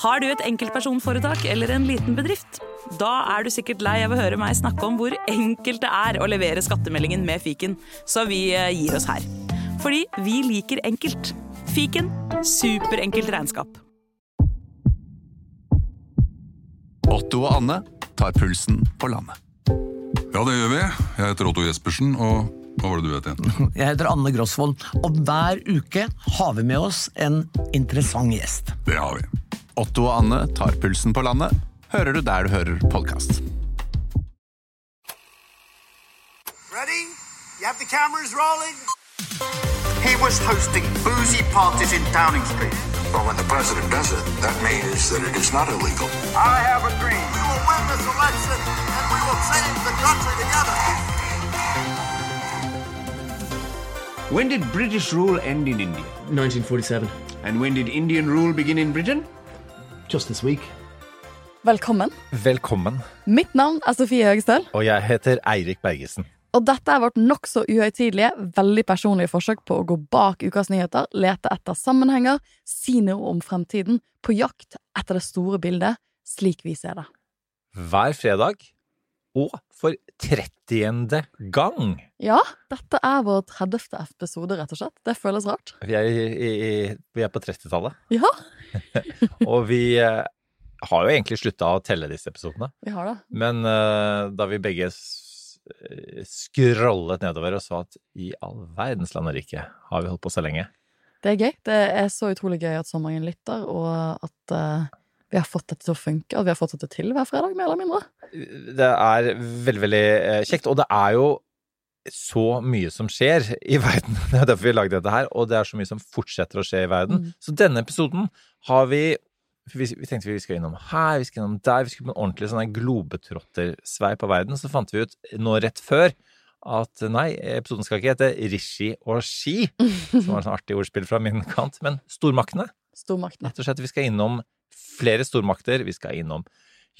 Har du et enkeltpersonforetak eller en liten bedrift? Da er du sikkert lei av å høre meg snakke om hvor enkelt det er å levere skattemeldingen med fiken, så vi eh, gir oss her. Fordi vi liker enkelt. Fiken superenkelt regnskap. Otto og Anne tar pulsen på landet. Ja, det gjør vi. Jeg heter Otto Jespersen, og hva var det du het igjen? Jeg heter Anne Grosvold, og hver uke har vi med oss en interessant gjest. Det har vi. Otto og Anne tar pulsen på landet. Hører du der du hører podkast. Ready? Have the cameras rolling? He was hosting boozy parties in Downing Street. Well, when the president does it, that means that it is not illegal. I have a dream. We will win this election and we will change the country together. When did British rule end in India? 1947. And when did Indian rule begin in Britain? Just this week. Velkommen. Velkommen. Mitt navn er Sofie Høgestøl. Og jeg heter Eirik Bergesen. Og dette er vårt nokså uhøytidelige, veldig personlige forsøk på å gå bak ukas nyheter, lete etter sammenhenger, si noe om fremtiden, på jakt etter det store bildet, slik vi ser det. Hver fredag, og for 30. gang. Ja, dette er vår 30. episode, rett og slett. Det føles rart. Vi er, i, i, vi er på 30-tallet. Ja, og vi eh, har jo egentlig slutta å telle disse episodene. vi har det. Men uh, da vi begge s- eh, nedover og så at i all verdens land og rike har vi holdt på så lenge. Det er gøy. Det er så utrolig gøy at så mange lytter, og at eh, vi har fått dette til å funke, og vi har fått dette til hver fredag, mer eller mindre. Det er veldig, veldig eh, kjekt. Og det er jo så mye som skjer i verden. Det er derfor vi lagde dette her. Og det er så mye som fortsetter å skje i verden. Mm. Så denne episoden har vi vi, vi tenkte vi skal innom her, vi skal innom der, vi skulle på en ordentlig sånn her globetrottersveip av verden. Så fant vi ut nå rett før at nei, episoden skal ikke hete Rishi og Ski, som var et sånn artig ordspill fra min kant, men stormaktene. Stormaktene. Rett og slett, vi skal innom flere stormakter. Vi skal innom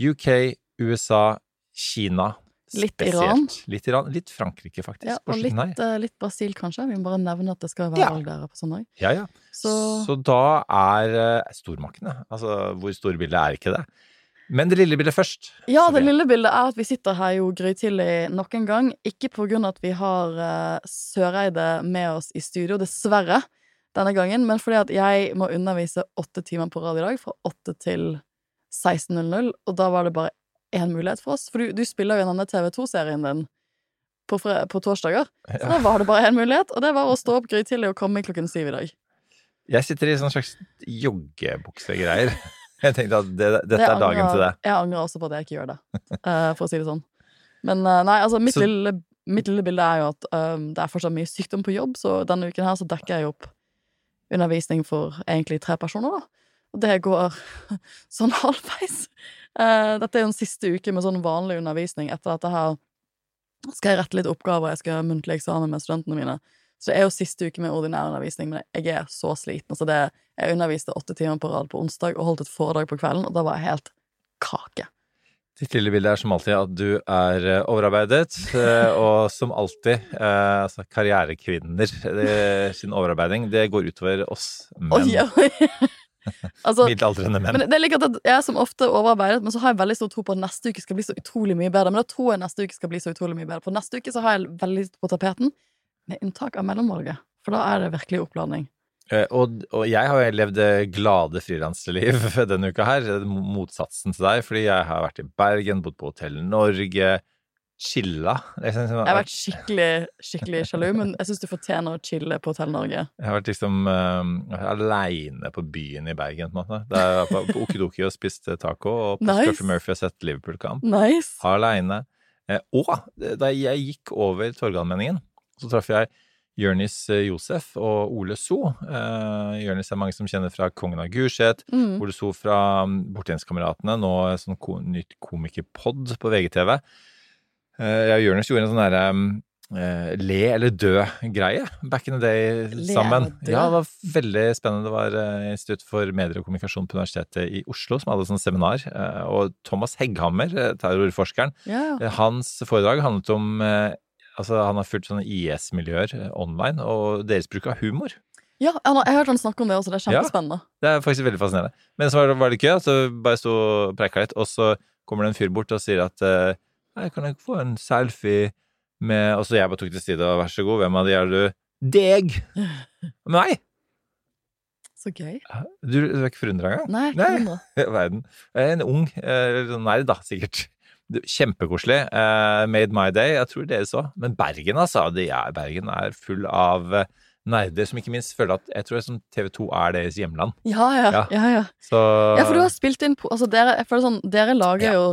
UK, USA, Kina Litt spesielt. Iran. Litt Iran. Litt Frankrike, faktisk. Ja, og litt, eh, litt Brasil, kanskje. Vi må bare nevne at det skal være Ja. valg der på søndag. Ja, ja. Så, Så, da er uh, stormaktene Altså, hvor store bildet er ikke det? Men det lille bildet først. ja, det lille bildet er at vi sitter her jo grytidlig nok en gang. Ikke på grunn av at vi har uh, Søreide med oss i studio, dessverre, denne gangen, men fordi at jeg må undervise åtte timer på rad i dag, fra åtte til 16.00, og da var det bare én mulighet for oss. For du, du spiller jo denne TV2-serien din på, på torsdager. Så da var det bare én mulighet, og det var å stå opp grytidlig og komme klokken syv i dag. Jeg sitter i sånn slags joggebuksegreier. Jeg tenkte at det, dette Det er dagen angrer- til det. Jeg angrer også på at jeg ikke gjør det, eh, for å si det sånn. Men eh, nei, altså, mitt, Så- lille, mitt lille bilde er jo at um, det er fortsatt mye sykdom på jobb, så denne uken her så dekker jeg opp undervisning for egentlig tre personer, da. Og det går sånn halvveis. Eh, dette er jo den siste uke med sånn vanlig undervisning. Etter dette her skal jeg rette litt oppgaver, jeg skal ha muntlig eksamen med studentene mine. Så det er jo siste uke med ordinær undervisning, men jeg er så sliten. Altså det, jeg underviste åtte timer på rad på onsdag og holdt et foredrag på kvelden, og da var jeg helt kake. Ditt lille bilde er som alltid at du er eh, overarbeidet, eh, og som alltid, eh, altså karrierekvinner sin overarbeiding, det går utover oss menn. Oi, oi. altså, Middelaldrende menn. men det er like at jeg er som ofte overarbeidet, men så har jeg veldig stor tro på at neste uke skal bli så utrolig mye bedre. Men da tror jeg neste uke skal bli så utrolig mye bedre. For neste uke så har jeg veldig på tapeten, med unntak av mellomvalget. For da er det virkelig oppladning. Eh, Og, og jeg har jo levd det glade frilansliv denne uka her, motsatsen til deg, fordi jeg har vært i Bergen, bodd på Hotell Norge, chilla. liksom. Jeg har vært skikkelig skikkelig sjalu, men jeg syns du fortjener å chille på Hotell Norge. Jeg har vært liksom uh, aleine på byen i Bergen, på en måte. Da jeg var på, på Okidoki og spiste taco, og på Nice. Scruffy Murphy og sett Liverpool-kamp. Nice. Aleine. Eh, og da jeg gikk over Torgallmenningen, så traff jeg Jørnis eh, Josef og Ole So. Uh, Jørnis er mange som kjenner fra Kongen av Gulset. Mm. Ole So fra Bortgjengskameratene, nå sånn ko nytt komikerpod på VGTV. Uh, jeg og Jonis gjorde en sånn derre um, uh, le eller dø-greie back in the day Le sammen. Ja, det var veldig spennende. Det var uh, Institutt for medier og kommunikasjon på Universitetet i Oslo som hadde sånn seminar. eh, og Thomas Hegghammer, eh, terrorforskeren, eh, hans foredrag handlet om eh, Altså, han har fulgt sånne IS-miljøer eh, online, og deres bruk av humor. Ja, jeg har hørt han snakke om det også, det er Ja. kjempespennende. Det er faktisk veldig fascinerende. Men så var det, gøy, så bare sto og preika litt, og så kommer det en fyr bort og sier at Nei, Hei, kan jeg få en selfie med Og så jeg bare tok til side, og vær så god, hvem av de er du? Deg! Nei! Så gøy. Du, du er ikke forundra engang? Nei, ikke Nei. Verden. En ung eh, sånn nerd, da, sikkert. Kjempekoselig. Uh, made my day. Jeg tror dere så. Men Bergen, altså. Det er, Bergen er full av eh, nerder som ikke minst føler at Jeg tror TV 2 er deres hjemland. Ja, ja. Ja. ja, ja. Så Ja, for du har spilt inn altså dere, jeg føler sånn, dere lager jo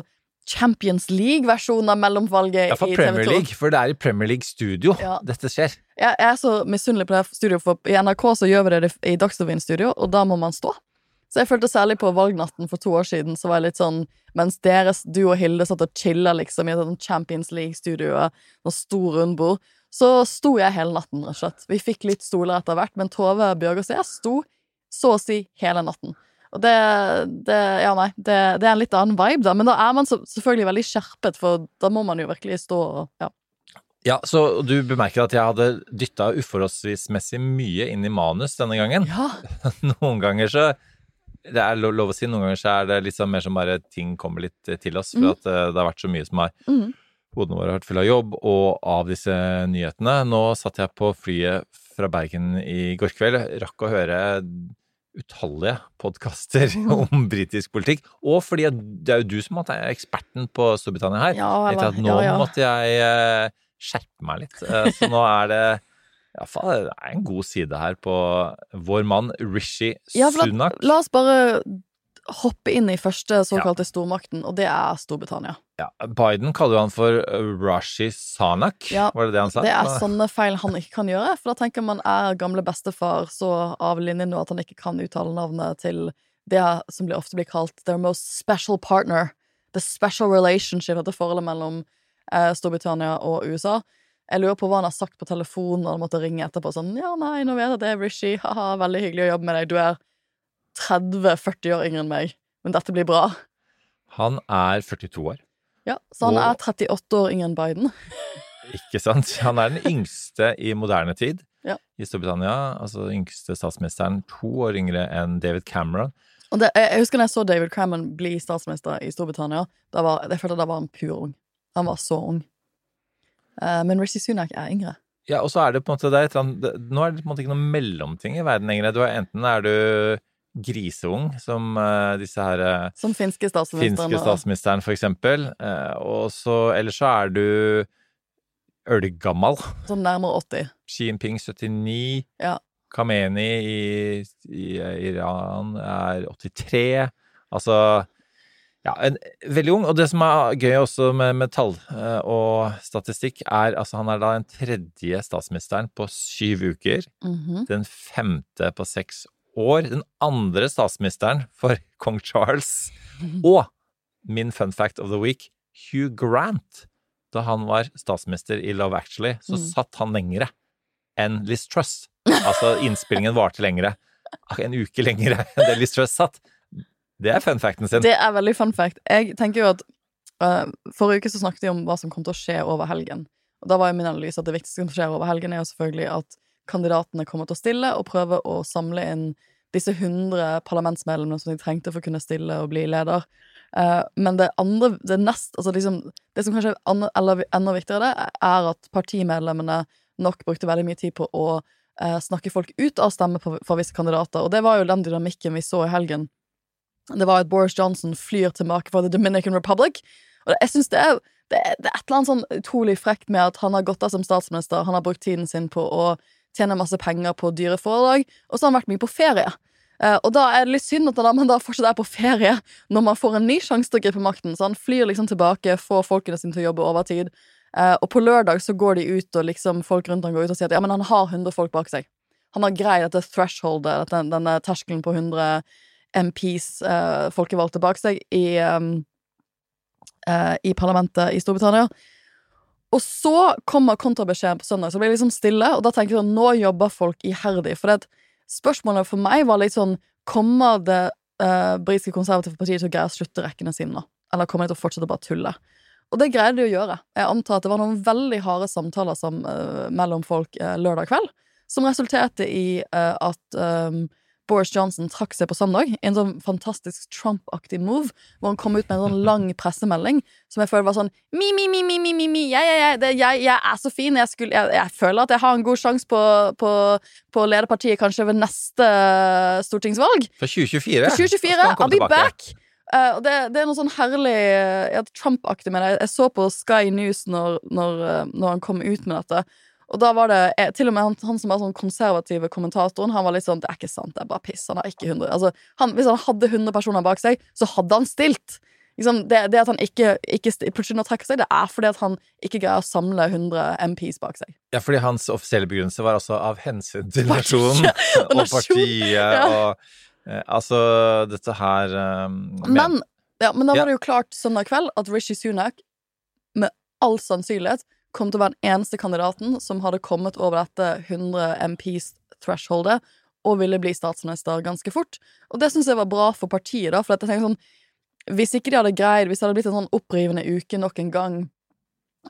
Champions League-versjonen av mellomvalget Ja, for i TV 2. Premier League, for det er i Premier League studio Ja. dette skjer. Jeg, jeg er så misunnelig på det studioet, for i NRK så gjør vi det i Dagsrevyen-studio, og da må man stå. Så jeg følte særlig på valgnatten for to år siden, så var jeg litt sånn Mens deres, du og Hilde satt og chilla liksom i et sånt Champions League-studio, noe stor rundbord, så sto jeg hele natten, rett og slett. Vi fikk litt stoler etter hvert, men Tove Bjørgaas og jeg sto så å si hele natten. Og det, det Ja, nei, det, det er en litt annen vibe, da, men da er man så, selvfølgelig veldig skjerpet, for da må man jo virkelig stå og Ja. Ja, Så du bemerker at jeg hadde dytta uforholdsmessig mye inn i manus denne gangen. ja. Noen ganger så Det er lov, å si, noen ganger så er det liksom mer som bare ting kommer litt eh, til oss, for mm. at eh, det har vært så mye som har mm. Hodene våre har vært fulle av jobb og av disse nyhetene. Nå satt jeg på flyet fra Bergen i går kveld, rakk å høre utallige podkaster om britisk politikk. Og fordi det er jo du som er eksperten på Storbritannia her. Ja, eller- at nå ja, ja. måtte jeg eh, skjerpe meg litt. Så nå er det ja, faen, det er en god side her på vår mann Rishi Sunak. Ja, la oss bare hoppe inn i første såkalte stormakten, og det er Storbritannia. Ja, Biden kaller jo han for eh, Rashi Sanak, Ja, var det det han sa? Det er sånne feil han ikke kan gjøre, for da tenker man er gamle bestefar så av linjen nå at han ikke kan uttale navnet til det som ofte blir kalt their most special partner. The special relationship, dette forholdet mellom eh, Storbritannia og USA. Jeg lurer på hva han har sagt på telefonen når han måtte ringe etterpå. Sånn, ja, nei, nå vet jeg at det er Rishi, haha, veldig hyggelig å jobbe med deg. Du er 30-40 år yngre enn meg, men dette blir bra. Han er 42 år, Ja, Så han Og- er 38 år yngre enn Biden. ikke sant? Han er den yngste i moderne tid Ja. i Storbritannia. Altså den yngste statsministeren, to år yngre enn David Cameron. Og det, jeg, jeg husker da jeg så David Cameron bli statsminister i Storbritannia. Da var, jeg følte da var han pur ung. Han var så ung. Eh, men Rishi Sunak er yngre. Ja, og så er det på en måte er et annet, det- Nå er det på en måte ikke noen mellomting i verden lenger. Du er, enten er du griseung, som eh, disse her eh, Som finske statsministeren. finske statsministeren, for eksempel. og så Eller så er du ølgammal. Sånn nærmere 80. Xi Jinping 79. Ja. Khamenei i, i Iran er 83. Altså Ja, en, veldig ung. Og det som er gøy også med, med tall uh, og statistikk, er altså han er da den tredje statsministeren på syv uker. Mhm. Den femte på seks år. Den andre statsministeren for kong Charles. Og min fun fact of the week, Hugh Grant. Da han var statsminister i Love Actually, så Mm. satt han lengre enn Liz Truss. Altså, innspillingen varte lengre. En uke lengre enn det Liz Truss satt. Det er fun facten sin. Det er veldig fun fact. Jeg tenker jo at uh, Forrige uke så snakket vi om hva som kom til å skje over helgen. Og Da var jo min analyse at det viktigste som skjer over helgen, er jo selvfølgelig at kandidatene kommer til å stille og prøve å samle inn disse 100 parlamentsmedlemmene som de trengte for å kunne stille og bli leder. Uh, men det andre, det nest altså liksom, Det som kanskje er enda viktigere, er at partimedlemmene nok brukte veldig mye tid på å uh, snakke folk ut av stemme for, for visse kandidater. Og det var jo den dynamikken vi så i helgen. Det var at Boris Johnson flyr tilbake fra The Dominican Republic. Og jeg synes det er, det, er, det er et eller annet sånn utrolig frekt med at han har gått av som statsminister, han har brukt tiden sin på å tjene masse penger på dyre foredrag, og så har han vært mye på ferie. Eh, og da er det litt synd at man da fortsatt er på ferie når man får en ny sjanse til å gripe makten. Så han flyr liksom tilbake, får folkene sine til å jobbe overtid. tid, og på lørdag så går de ut, og liksom folk rundt han går ut og sier at ja, men han har 100 folk bak seg. Han har greid dette thresholdet, denne terskelen på 100 MPs, eh, folkevalgte, bak seg i, um, uh, i parlamentet i Storbritannia. Og så kommer kontrabeskjeden på søndag, så blir det liksom stille, og da tenker jeg sånn, nå jobber folk iherdig. For det, spørsmålet for meg var litt sånn, kommer det uh, britiske konservative partiet til å greie å slutte rekkene sine nå? Eller kommer de til å fortsette å bare tulle? Og det greide de å gjøre. Jeg antar at det var noen veldig harde samtaler som, uh, mellom folk uh, lørdag kveld. som resulterte i at um, Boris Johnson trakk seg på søndag en sånn fantastisk Trump-aktig move, hvor han kom ut med en sånn lang pressemelding som jeg føler var sånn Mi, mi, mi, mi, mi, mi, mi. Jeg, jeg, jeg, jeg, jeg er så fin. Jeg, skulle, jeg, jeg føler at jeg har en god sjanse på, på, på å lede partiet kanskje ved neste stortingsvalg. For 2024. For 2024, skal han komme I'll be back! Uh, det, det er noe sånn herlig uh, Trump-aktig med det. Jeg så på Sky News når, når, uh, når han kom ut med dette. Og da var det eh, til og med han, han som var sånn konservative kommentatoren, han var litt sånn Det er ikke sant, det er bare piss. Han har ikke 100 altså, han, Hvis han hadde 100 personer bak seg, så hadde han stilt. Liksom, det, det at han ikke, ikke plutselig nå trekker seg, det er fordi at han ikke greier å samle 100 MPs bak seg. Ja, fordi hans offisielle begrunnelse var altså av hensyn til nasjonen og og partiet ja. og eh, Altså, dette her um, Men, ja, men da var det jo klart søndag kveld at Rishi Sunak med all sannsynlighet kom til å være den eneste kandidaten som hadde kommet over dette 100 MPs-thresholdet og ville bli statsminister ganske fort. Og det syns jeg var bra for partiet, da, for jeg tenker sånn Hvis ikke de hadde greid, hvis det hadde blitt en sånn opprivende uke nok en gang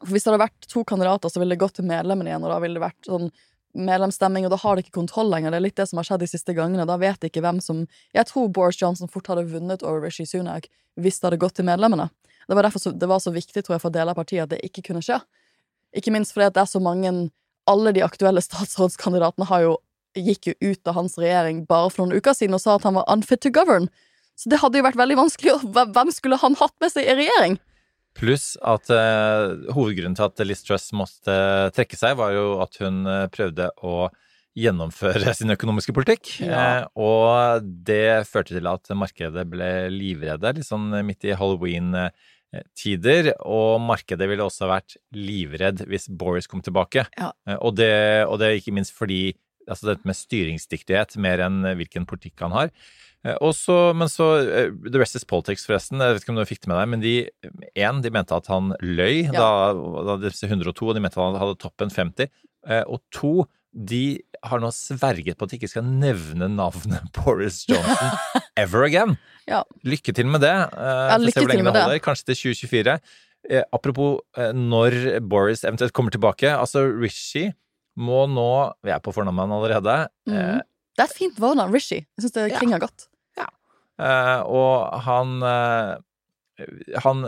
for Hvis det hadde vært to kandidater, så ville det gått til medlemmene igjen, og da ville det vært sånn medlemsstemming, og da har de ikke kontroll lenger. Det er litt det som har skjedd de siste gangene. Da vet de ikke hvem som Jeg tror Boris Johnson fort hadde vunnet over Rishi Sunak hvis det hadde gått til medlemmene. Det var derfor så, det var så viktig, tror jeg, for deler av partiet at det ikke kunne skje. Ikke minst fordi det er så mange Alle de aktuelle statsrådskandidatene har jo gikk jo ut av hans regjering bare for noen uker siden og sa at han var unfit to govern. Så det hadde jo vært veldig vanskelig. Hvem skulle han hatt med seg i regjering? Pluss at eh, hovedgrunnen til at Liz Truss måtte trekke seg, var jo at hun eh, prøvde å gjennomføre sin økonomiske politikk. Ja. Eh, og det førte til at markedet ble livredde, litt sånn midt i halloween-tider. Og markedet ville også vært livredd hvis Boris kom tilbake. Ja. Eh, og, det, og det ikke minst fordi altså dette med styringsdyktighet mer enn hvilken politikk han har. Også, Og så, men så eh, The rest is politics, forresten. Jeg vet ikke om du fikk det med deg, men de en, de mente at han løy Ja. da, da disse 102, og de mente at han hadde toppen 50. Eh, Og to, de har nå sverget på at de ikke skal nevne navnet Boris Johnson ever again. Ja. Lykke til med det. Uh, får lykke til med det holder. Kanskje til 2024. Eh, apropos eh, når Boris eventuelt kommer tilbake. Altså, Rishi må nå Vi er på fornavnet allerede. Eh, mm. Det er et fint vårnavn, Rishi. Jeg syns det Ja. klinger godt. Eh, og han eh, Han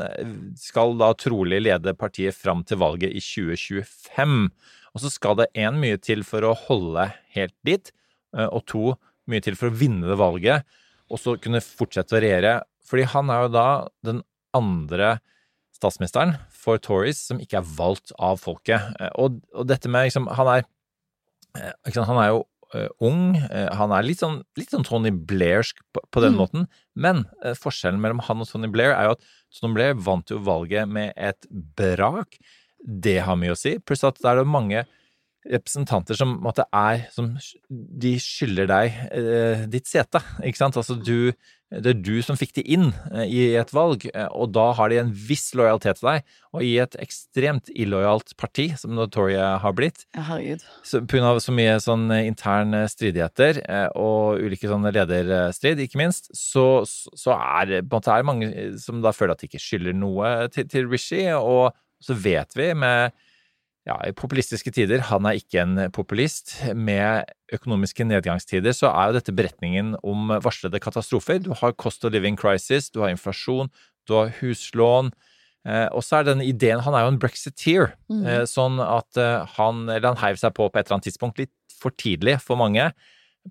skal da trolig lede partiet fram til valget i 2025. Og så skal det én mye til for å holde helt dit, eh, og to mye til for å vinne det valget, og så kunne fortsette å regjere. Fordi han er jo da den andre statsministeren for Tories som ikke er valgt av folket. Eh, Og, og dette med liksom Han er, liksom, han er jo uh, ung. han er litt sånn, litt sånn Tony Blairsk på, på den Mm. måten. Men uh, forskjellen mellom han og Tony Blair er jo at Tony Blair vant jo valget med et brak. Det har mye å si. Pluss at det er mange representanter som måte er som De skylder deg eh, ditt sete, ikke sant? Altså du Det er du som fikk de inn eh, i et valg, eh, og da har de en viss lojalitet til deg. Og i et ekstremt illojalt parti, som Notoria har blitt, Ja, herregud. så, på grunn av så mye sånn eh, interne stridigheter eh, og ulike sånne lederstrid, ikke minst, så, så er det på en måte er mange eh, som da føler at de ikke skylder noe til, til Rishi, og så vet vi med ja, i populistiske tider, han er ikke en populist. Med økonomiske nedgangstider så er jo dette beretningen om varslede katastrofer. Du har cost of living crisis, du har inflasjon, du har huslån. Eh, og så er denne ideen Han er jo en brexiteer, Mm. eh, sånn at eh, han Eller han heiv seg på på et eller annet tidspunkt, litt for tidlig for mange,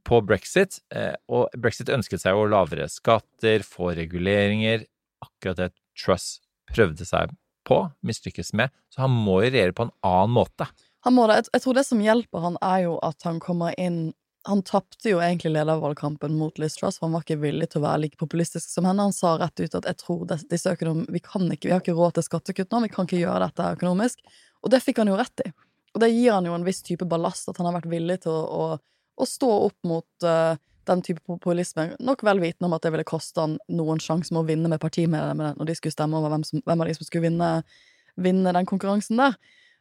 på brexit. Eh, og brexit ønsket seg jo lavere skatter, få reguleringer. Akkurat det Truss prøvde seg på, mislykkes med. Så han må jo regjere på en annen måte. Han må det. Jeg, tror det som hjelper han, er jo at han kommer inn Han tapte jo egentlig ledervalgkampen mot Liz Truss, for han var ikke villig til å være like populistisk som henne. Han sa rett ut at 'jeg tror disse økonom... Vi ikke, vi har ikke råd til skattekutt nå, vi kan ikke gjøre dette økonomisk'. Og det fikk han jo rett i. Og det gir han jo en viss type ballast, at han har vært villig til å, å, å stå opp mot eh, den type populisme, nok vel vitende om at det ville koste han noen sjanse med å vinne med partimedlemmene når de skulle stemme over hvem, som, hvem av de som skulle vinne, vinne den konkurransen der.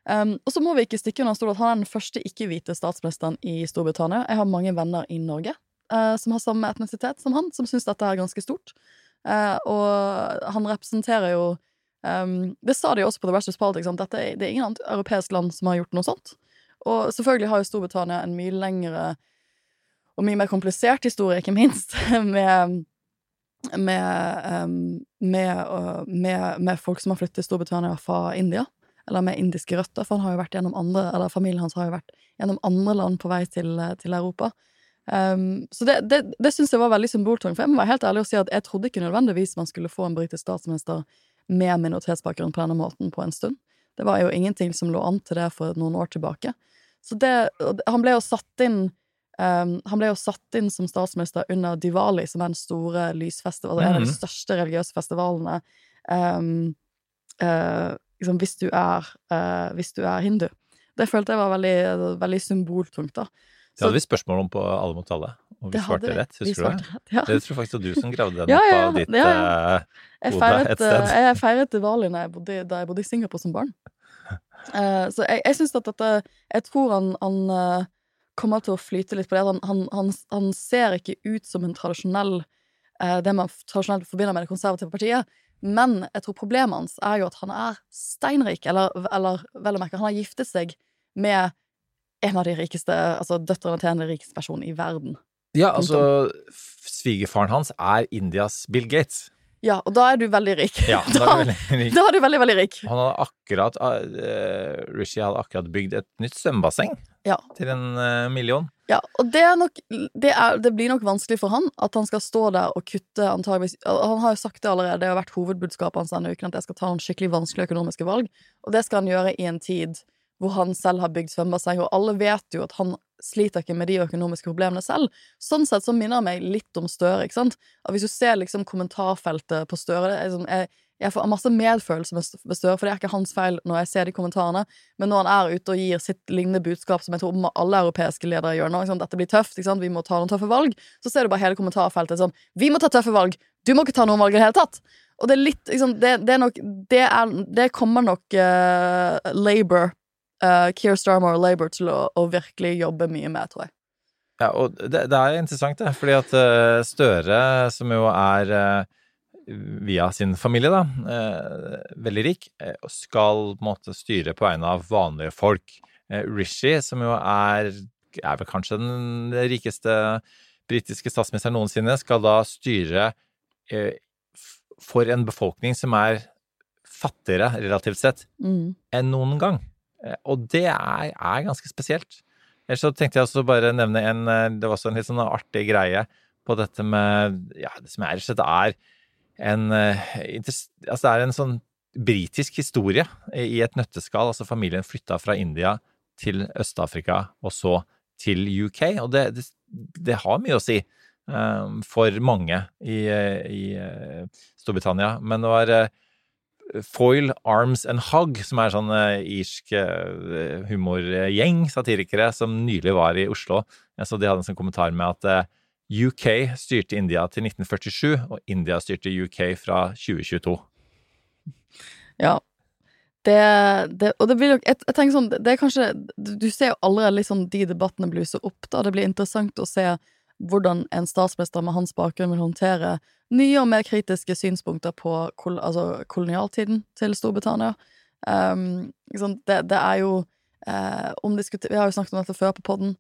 Um, og så må vi ikke stikke under stol at han er den første ikke-hvite statsministeren i Storbritannia. Jeg har mange venner i Norge uh, som har samme etnisitet som han, som syns dette er ganske stort. Uh, og han representerer jo um, Det sa de også på The Rest of Politics, at det er ingen annet europeisk land som har gjort noe sånt. Og selvfølgelig har jo Storbritannia en mye lengre og mye mer komplisert historie, ikke minst, med med, um, med, med, med, folk som har flyttet til Storbritannia fra India, eller med indiske røtter, for han har jo vært gjennom andre, eller familien hans har jo vært gjennom andre land på vei til, til Europa. Um, så det, det, det syns jeg var veldig symboltungt, for jeg må være helt ærlig og si at jeg trodde ikke nødvendigvis man skulle få en britisk statsminister med minoritetsbakgrunn på denne måten på en stund. Det var jo ingenting som lå an til det for noen år tilbake. Så det, han ble jo satt inn Um, han ble jo satt inn som statsminister under Diwali, som er den store lysfestivalen, mm. en av de største religiøse festivalene. Um, uh, liksom, hvis, du er, uh, hvis du er hindu. Det følte jeg var veldig, veldig symboltungt, da. Det hadde vi spørsmål om på Alle mot alle, og vi svarte rett. Husker du det? Ja. Det tror jeg faktisk var du som gravde den ja, opp ja, av ditt ja, uh, hode et sted. Jeg feiret Diwali da jeg bodde, i Singapore som barn. så jeg, jeg syns at dette Jeg tror han, han kommer til å flyte litt på det. Han, han, han, han ser ikke ut som en tradisjonell eh, Det man tradisjonelt forbinder med det konservative partiet. Men jeg tror problemet hans er jo at han er steinrik, eller, eller vel å merke, han har giftet seg med en av de rikeste, altså døtrene til en av de rikeste personene i verden. Ja, altså Svigerfaren hans er Indias Bill Gates. Ja, og da er du veldig rik. Ja, da, er du veldig rik. da er du veldig, veldig rik. Han hadde akkurat uh, Rishi hadde akkurat bygd et nytt svømmebasseng ja. til en uh, million. Ja, og det, er nok, det, er, det, blir nok vanskelig for han at han skal stå der og kutte antageligvis Han har jo sagt det allerede, det har vært hovedbudskapet hans denne uken, at jeg skal ta noen skikkelig vanskelige økonomiske valg, og det skal han gjøre i en tid hvor han selv har bygd svømmebasseng, og alle vet jo at han sliter ikke med de økonomiske problemene selv. Sånn sett så minner det meg litt om Støre, ikke sant. Og hvis du ser liksom kommentarfeltet på Støre det er sånn, jeg, jeg får masse medfølelse med Støre, for det er ikke hans feil når jeg ser de kommentarene, men når han er ute og gir sitt lignende budskap som jeg tror alle europeiske ledere gjør nå, liksom, dette blir tøft, ikke sant? vi må ta noen tøffe valg, så ser du bare hele kommentarfeltet sånn Vi må ta tøffe valg! Du må ikke ta noen valg i det hele tatt! Og det er litt liksom, det, det er nok Det, er, det kommer nok uh, Labour uh, Keir Starmer og Labour til å, å, virkelig jobbe mye med, tror jeg. Ja, og det, det er interessant, det. Fordi at uh, Støre, som jo er uh, via sin familie, da, veldig rik, skal på en måte styre på vegne av vanlige folk. Rishi, som jo er, er vel kanskje den rikeste britiske statsministeren noensinne, skal da styre for en befolkning som er fattigere, relativt sett, mm. enn noen gang. Eh, og det er, er, ganske spesielt. Ellers så tenkte jeg også bare nevne en eh, Det var også en litt sånn artig greie på dette med Ja, det som er rett er en eh, Altså det er en sånn britisk historie i et nøtteskall. Altså familien flytta fra India til Øst-Afrika og så til UK. Og det, det, det har mye å si um, for mange i, i Storbritannia. Men det var Foil Arms and Hug, som er sånn uh, irsk uh, humorgjeng, satirikere, som nylig var i Oslo. Så de hadde en sånn kommentar med at uh, UK styrte India til 1947, og India styrte UK fra 2022. Ja. Det, det Og det blir jo jeg, jeg, tenker sånn, det er kanskje Du ser jo allerede sånn de debattene bluser opp, da. Det blir interessant å se hvordan en statsminister med hans bakgrunn vil håndtere nye og mer kritiske synspunkter på kol altså kolonialtiden til Storbritannia. Um, det, det, er jo eh, Vi har jo snakket om dette før på poden.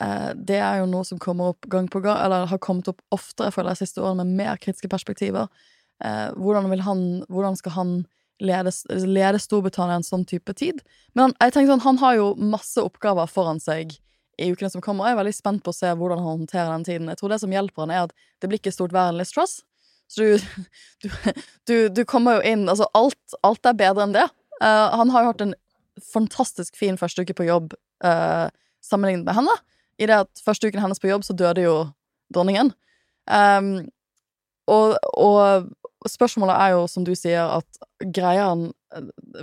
Eh, det er jo noe som kommer opp gang på gang, eller har kommet opp oftere for de siste årene, med mer kritiske perspektiver. Eh, hvordan, han, hvordan skal han lede, lede Storbritannia en sånn type tid? Men han, jeg tenker sånn, han har jo masse oppgaver foran seg i ukene som kommer. Jeg er veldig spent på å se hvordan han håndterer den tiden. Jeg tror det som hjelper han er at det blir ikke stort vær enn Liz Truss. Så du, du, du, du, kommer jo inn Altså, alt, alt er bedre enn det. Uh, han har jo hatt en fantastisk fin første uke på jobb uh, sammenlignet med henne. I det at første uken hennes på jobb, så døde jo dronningen. Um, og, og, spørsmålet er jo, som du sier, at greier han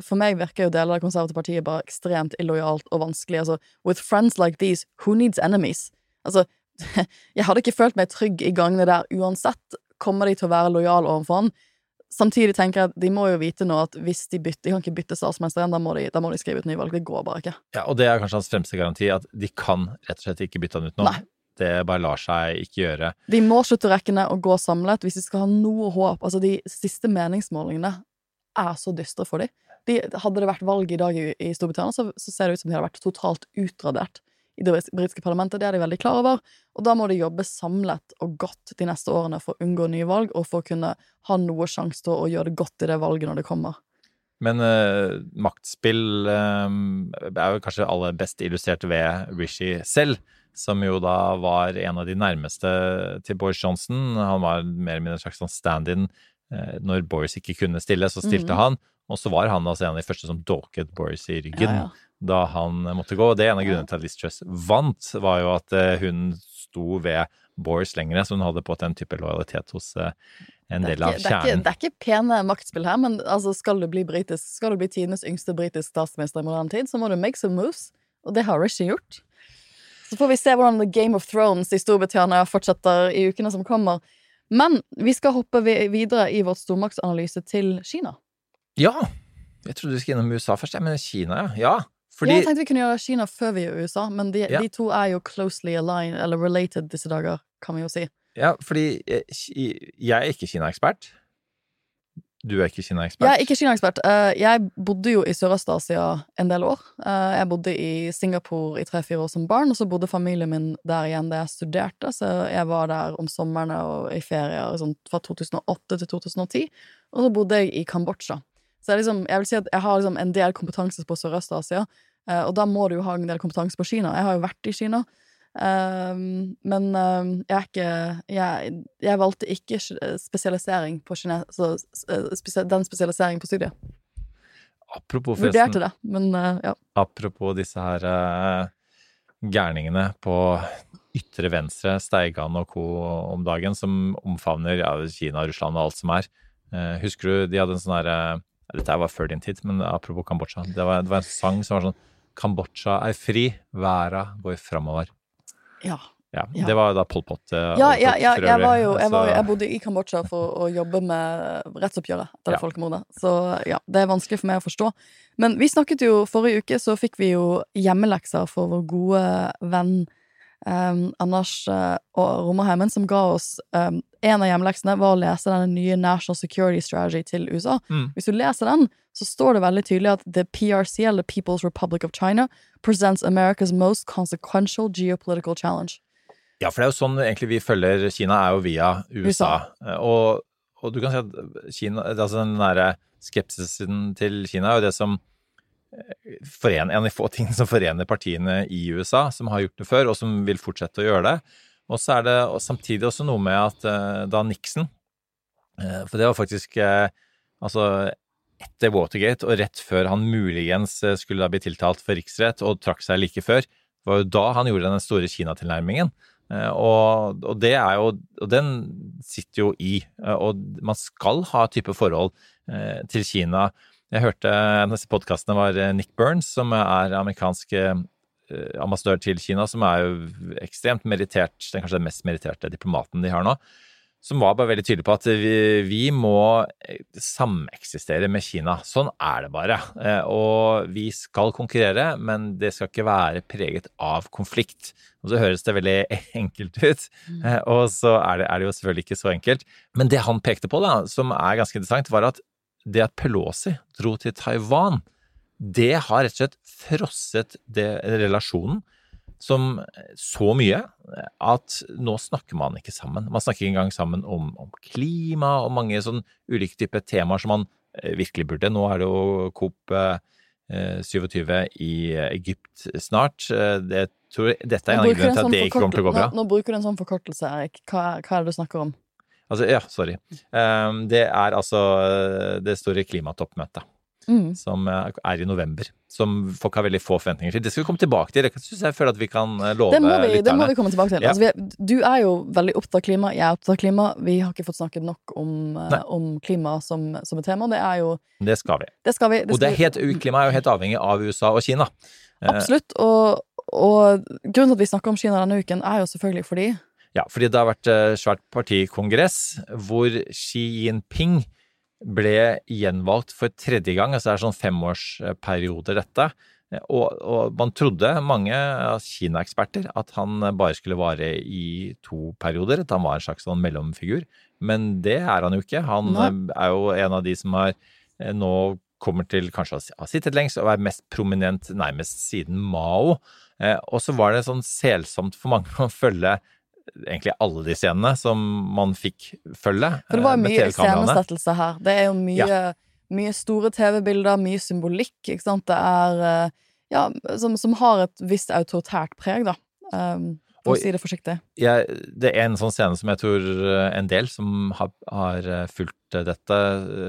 For meg virker jo deler av konservative partiet bare ekstremt illojalt og vanskelig. Altså, with friends like these, who needs enemies? Altså, jeg hadde ikke følt meg trygg i gangene der uansett. Kommer de til å være lojale overfor han? Samtidig tenker jeg at de må jo vite nå at hvis de bytter De kan ikke bytte statsminister igjen, da må de, da må de skrive ut nyvalg. Det går bare ikke. Ja, og det er kanskje hans fremste garanti, at de kan rett og slett ikke bytte han ut nå. Nei. Det bare lar seg ikke gjøre. De må slutte rekkene og gå samlet hvis de skal ha noe håp. Altså, de siste meningsmålingene er så dystre for dem. De, hadde det vært valg i dag i, i Storbritannia, så, så ser det ut som de hadde vært totalt utradert i det britiske parlamentet. Det er de veldig klar over. Og da må de jobbe samlet og godt de neste årene for å unngå nye valg, og for å kunne ha noe sjanse til å gjøre det godt i det valget når det kommer. Men uh, maktspill uh, er jo kanskje aller best illustrert ved Rishi selv, som jo da var en av de nærmeste til Boris Johnson. Han var mer eller mindre en slags sånn stand-in. Uh, når Boris ikke kunne stille, så stilte Mhm. han. Og så var han altså en av de første som dolket Boris i ryggen Ja, ja. Da han måtte gå. Og det er en av grunnene til at Liz Truss vant, var jo at uh, hun sto ved Boris lenger, så hun hadde på en type lojalitet hos uh, en del av ikke, det, er ikke, kjernen. det er ikke pene maktspill her, men altså, skal du bli britisk, skal du bli tidenes yngste britisk statsminister i moderne tid, så må du make some moves, og det har Rishi gjort. Så får vi se hvordan The Game of Thrones i Storbritannia fortsetter i ukene som kommer. Men vi skal hoppe videre i vårt stormaktsanalyse til Kina. Ja! Jeg trodde du skulle innom USA først, men Kina, ja. Ja, fordi Jeg tenkte vi kunne gjøre Kina før vi gjør USA, men de, Ja. de to er jo closely aligned, eller related disse dager, kan vi jo si. Ja, fordi eh, jeg er ikke Kina-ekspert. Du er ikke Kina-ekspert. Jeg er ikke Kina-ekspert. Eh, Jeg bodde jo i Sørøst-Asia en del år. Eh, Jeg bodde i Singapore i tre-fire år som barn, og så bodde familien min der igjen da jeg studerte, så jeg var der om somrene og i ferier sånn, fra 2008 til 2010. Og så bodde jeg i Kambodsja. Så jeg, liksom, jeg vil si at jeg har liksom en del kompetanse på Sørøst-Asia, og da må du jo ha en del kompetanse på Kina. Jeg har jo vært i Kina. Um, men um, jeg er ikke jeg, jeg valgte ikke spesialisering på kines... så, eh, den spesialiseringen på studiet. Apropos Vurderte det, men uh, ja. apropos disse her uh, gærningene på ytre venstre, Steigan og co. om dagen, som omfavner ja, Kina, Russland og alt som er. Uh, husker du de hadde en sånn herre Dette var før din tid, men apropos Kambodsja. Det var, det var en sang som var sånn Kambodsja er fri, verda går framover. Ja. Ja, Ja. Det var da Pol Pot. eh, Ja, ja, ja, jeg, var jo, jeg, var, jeg bodde i Kambodsja for å jobbe med rettsoppgjøret etter det folkemordet. Så ja, det er vanskelig for meg å forstå. Men vi snakket jo forrige uke, så fikk vi jo hjemmelekser for vår gode venn um, Anders uh, og Romerheimen, som ga oss um, En av hjemmeleksene var å lese denne nye National Security Strategy til USA. Mm. Hvis du leser den, så står det veldig tydelig at The PRC, eller People's Republic of China, presents America's most consequential geopolitical challenge. Ja, for det er jo sånn egentlig vi følger Kina, er jo via USA. USA. Og, og du kan si at Kina, altså den derre skepsisen til Kina er jo det som forener, en av de få tingene som forener partiene i USA, som har gjort det før, og som vil fortsette å gjøre det. Og så er det samtidig også noe med at eh, da Nixon eh, For det var faktisk eh, altså etter Watergate og rett før han muligens skulle da bli tiltalt for riksrett og trakk seg like før, var jo da han gjorde den store Kina-tilnærmingen. Og, og det er jo Og den sitter jo i. Og man skal ha type forhold til Kina. Jeg hørte en av disse podkastene var eh, Nick Burns, som er amerikansk eh, ambassadør til Kina, som er jo ekstremt merittert, den kanskje den mest meritterte diplomaten de har nå. Som var bare veldig tydelig på at vi, vi må eh, sameksistere med Kina. Sånn er det bare. Og vi skal konkurrere, men det skal ikke være preget av konflikt. Og så høres det veldig enkelt ut, eh, og så er det, er det jo selvfølgelig ikke så enkelt. Men det han pekte på, da, som er ganske interessant, var at det at Pelosi dro til Taiwan, det har rett og slett frosset det, relasjonen som så mye at nå snakker man ikke sammen. Man snakker ikke engang sammen om, om klima og mange sånn ulike typer temaer som man eh, virkelig burde. Nå er det jo COP eh, 27 i Egypt snart. Eh, Det, tror, dette er en av grunnene til sånn at det ikke kommer til å gå bra. Nå, nå bruker du en sånn forkortelse, Erik. Hva, hva er det du snakker om? Altså, ja, sorry. Um, det er altså eh, det store klimatoppmøtet. Mm. Som eh, er i november. Som folk har veldig få forventninger til. Det skal vi komme tilbake til. Jeg synes jeg føler at vi kan eh, love Det må, vi, det må vi komme tilbake til. Ja. Altså, er, du er jo veldig opptatt av klima, jeg er opptatt av klima. Vi har ikke fått snakket nok om, om klima som, som et tema. Det er jo Det skal vi. Det skal vi. Og det er helt, klima er jo helt avhengig av USA og Kina. Absolutt. Og, og grunnen til at vi snakker om Kina denne uken, er jo selvfølgelig fordi Ja, fordi det har vært eh, svært partikongress hvor Xi Jinping ble gjenvalgt for tredje gang. Altså det er sånn femårsperioder, dette. Og, og man trodde, mange Kina-eksperter, at han bare skulle vare i to perioder. At han var en slags sånn mellomfigur. Men det er han jo ikke. Han Nei. eh, er jo en av de som har eh, nå kommer til kanskje å ha sittet lengst og være mest prominent nærmest siden Mao. Eh, og så var det sånn selsomt for mange å følge egentlig alle de scenene som man fikk følge. For det var eh, mye TV-kameraene. iscenesettelse her. Det er jo mye, mye store TV-bilder, mye symbolikk, ikke sant. Det er eh, Ja, som, som har et visst autoritært preg, da. Um, for å si det forsiktig. jeg, det er en sånn scene som jeg tror eh, en del som har, har fulgt dette,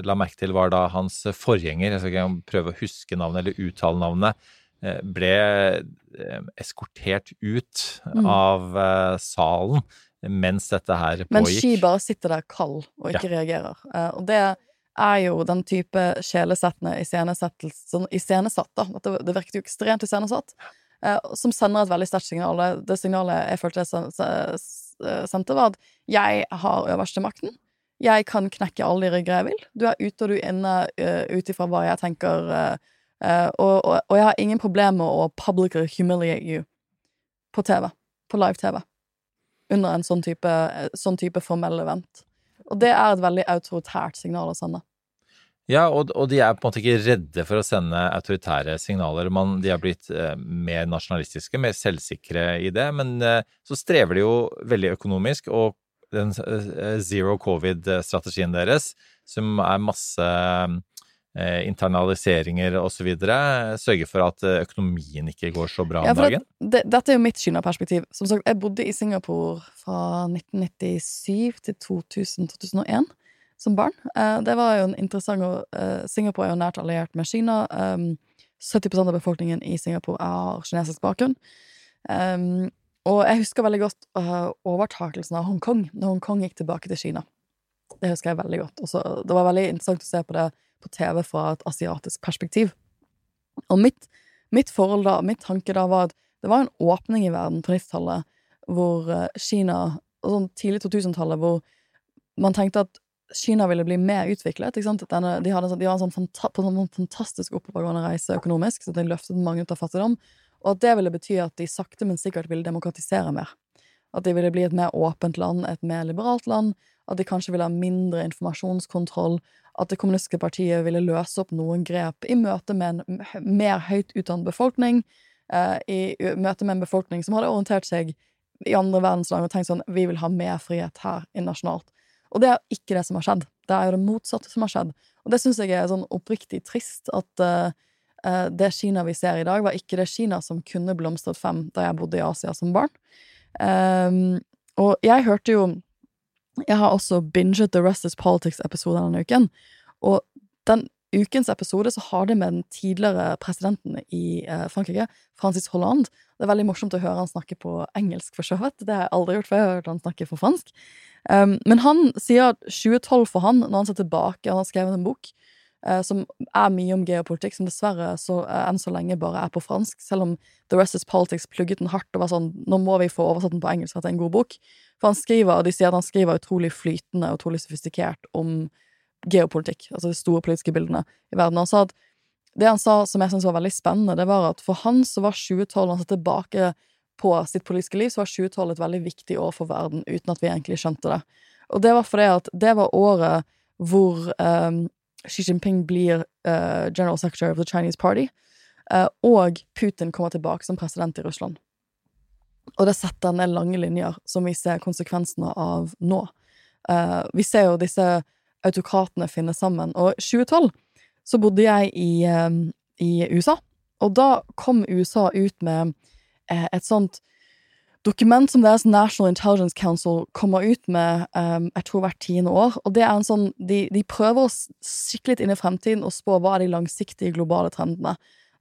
la merke til, var da hans forgjenger, jeg skal ikke prøve å huske navnet eller uttale navnet, ble eh, eskortert ut Mm. av eh, salen mens dette her pågikk. Men. Ski bare sitter der kald og ikke reagerer. Eh, og det er jo den type sjelesettende sånn iscenesatt, da. Det, virket jo ekstremt iscenesatt. eh, som sender et veldig sterkt signal. Det- signalet jeg følte jeg sendte, var at jeg har øverste makten. Jeg kan knekke alle de rygger jeg vil. Du er ute og du er inne uh, ut ifra hva jeg tenker. eh, eh, og, og, og jeg har ingen problemer med å publicly humiliate you på TV. På live-TV under en sånn type, sånn type formell event. Og det er et veldig autoritært signal å sende. Ja, og, og de er på en måte ikke redde for å sende autoritære signaler. Man, de har blitt eh, mer nasjonalistiske, mer selvsikre i det, men eh, så strever de jo veldig økonomisk, og den eh, zero covid-strategien deres, som er masse eh, internaliseringer osv., Sørge for at eh, økonomien ikke går så bra om dagen. det, dette er jo mitt Kina-perspektiv. Som sagt, jeg bodde i Singapore fra 1997 til 2000-2001 som barn. Eh, det var jo en interessant og eh, Singapore er jo nært alliert med Kina. Um, 70% av befolkningen i Singapore har kinesisk bakgrunn. Um, og jeg husker veldig godt overtakelsen av Hongkong, når Hongkong gikk tilbake til Kina. Det husker jeg veldig godt. Også, det var veldig interessant å se på det på TV fra et asiatisk perspektiv. Og mitt, mitt forhold da, mitt tanke da, var at det var en åpning i verden på 90-tallet hvor eh, Kina, sånn tidlig 2000-tallet, hvor man tenkte at Kina ville bli mer utviklet. Denne, de, hadde, sånn- de var en sånn fanta på en sånn fantastisk oppovergående reise økonomisk, så de løftet mange ut av fattigdom. Og at det ville bety at de sakte, men sikkert ville demokratisere mer. At de ville bli et mer åpent land, et mer liberalt land. At de kanskje ville ha mindre informasjonskontroll. At det kommunistiske partiet ville løse opp noen grep i møte med en mer høyt utdannet befolkning. eh, I møte med en befolkning som hadde orientert seg i andre verdensland og tenkt sånn Vi vil ha mer frihet her internasjonalt. Og det er ikke det som har skjedd. Det er jo det motsatte som har skjedd. Og det syns jeg er sånn oppriktig trist, at eh, det Kina vi ser i dag, var ikke det Kina som kunne blomstret frem da jeg bodde i Asia som barn. Um, og jeg hørte jo Jeg har også binget The Rest is Politics-episoden denne uken. Og den ukens episode så har det med den tidligere presidenten i eh, Frankrike, Francis Hollande. Det er veldig morsomt å høre han snakke på engelsk, for så vidt. Det har jeg aldri gjort før. Jeg har hørt han snakke for fransk. Um, men han sier at 2012 for han, når han ser tilbake Han har skrevet en bok som er mye om geopolitikk, som dessverre så, eh, enn så lenge bare er på fransk, selv om The Rest is Politics plugget den hardt og var sånn Nå må vi få oversatt den på engelsk, for det er en god bok. For han skriver, og de sier at han skriver utrolig flytende og utrolig sofistikert om geopolitikk, altså de store politiske bildene i verden. Han sa at det han sa som jeg syntes var veldig spennende, det var at for han så var 2012, når han ser tilbake på sitt politiske liv, så var 2012 et veldig viktig år for verden, uten at vi egentlig skjønte det. Og det var fordi at det var året hvor um, Xi Jinping blir uh, general secretary of the Chinese Party, uh, og Putin kommer tilbake som president i Russland. Og det setter ned lange linjer som vi ser konsekvensene av nå. Uh, vi ser jo disse autokratene finne sammen. Og i 2012 så bodde jeg i, i USA, og da kom USA ut med et sånt dokument som deres National Intelligence Council kommer ut med um, jeg tror hvert tiende år. Og det er en sånn, de, de prøver å kikke litt inn i fremtiden og spå hva er de langsiktige globale trendene.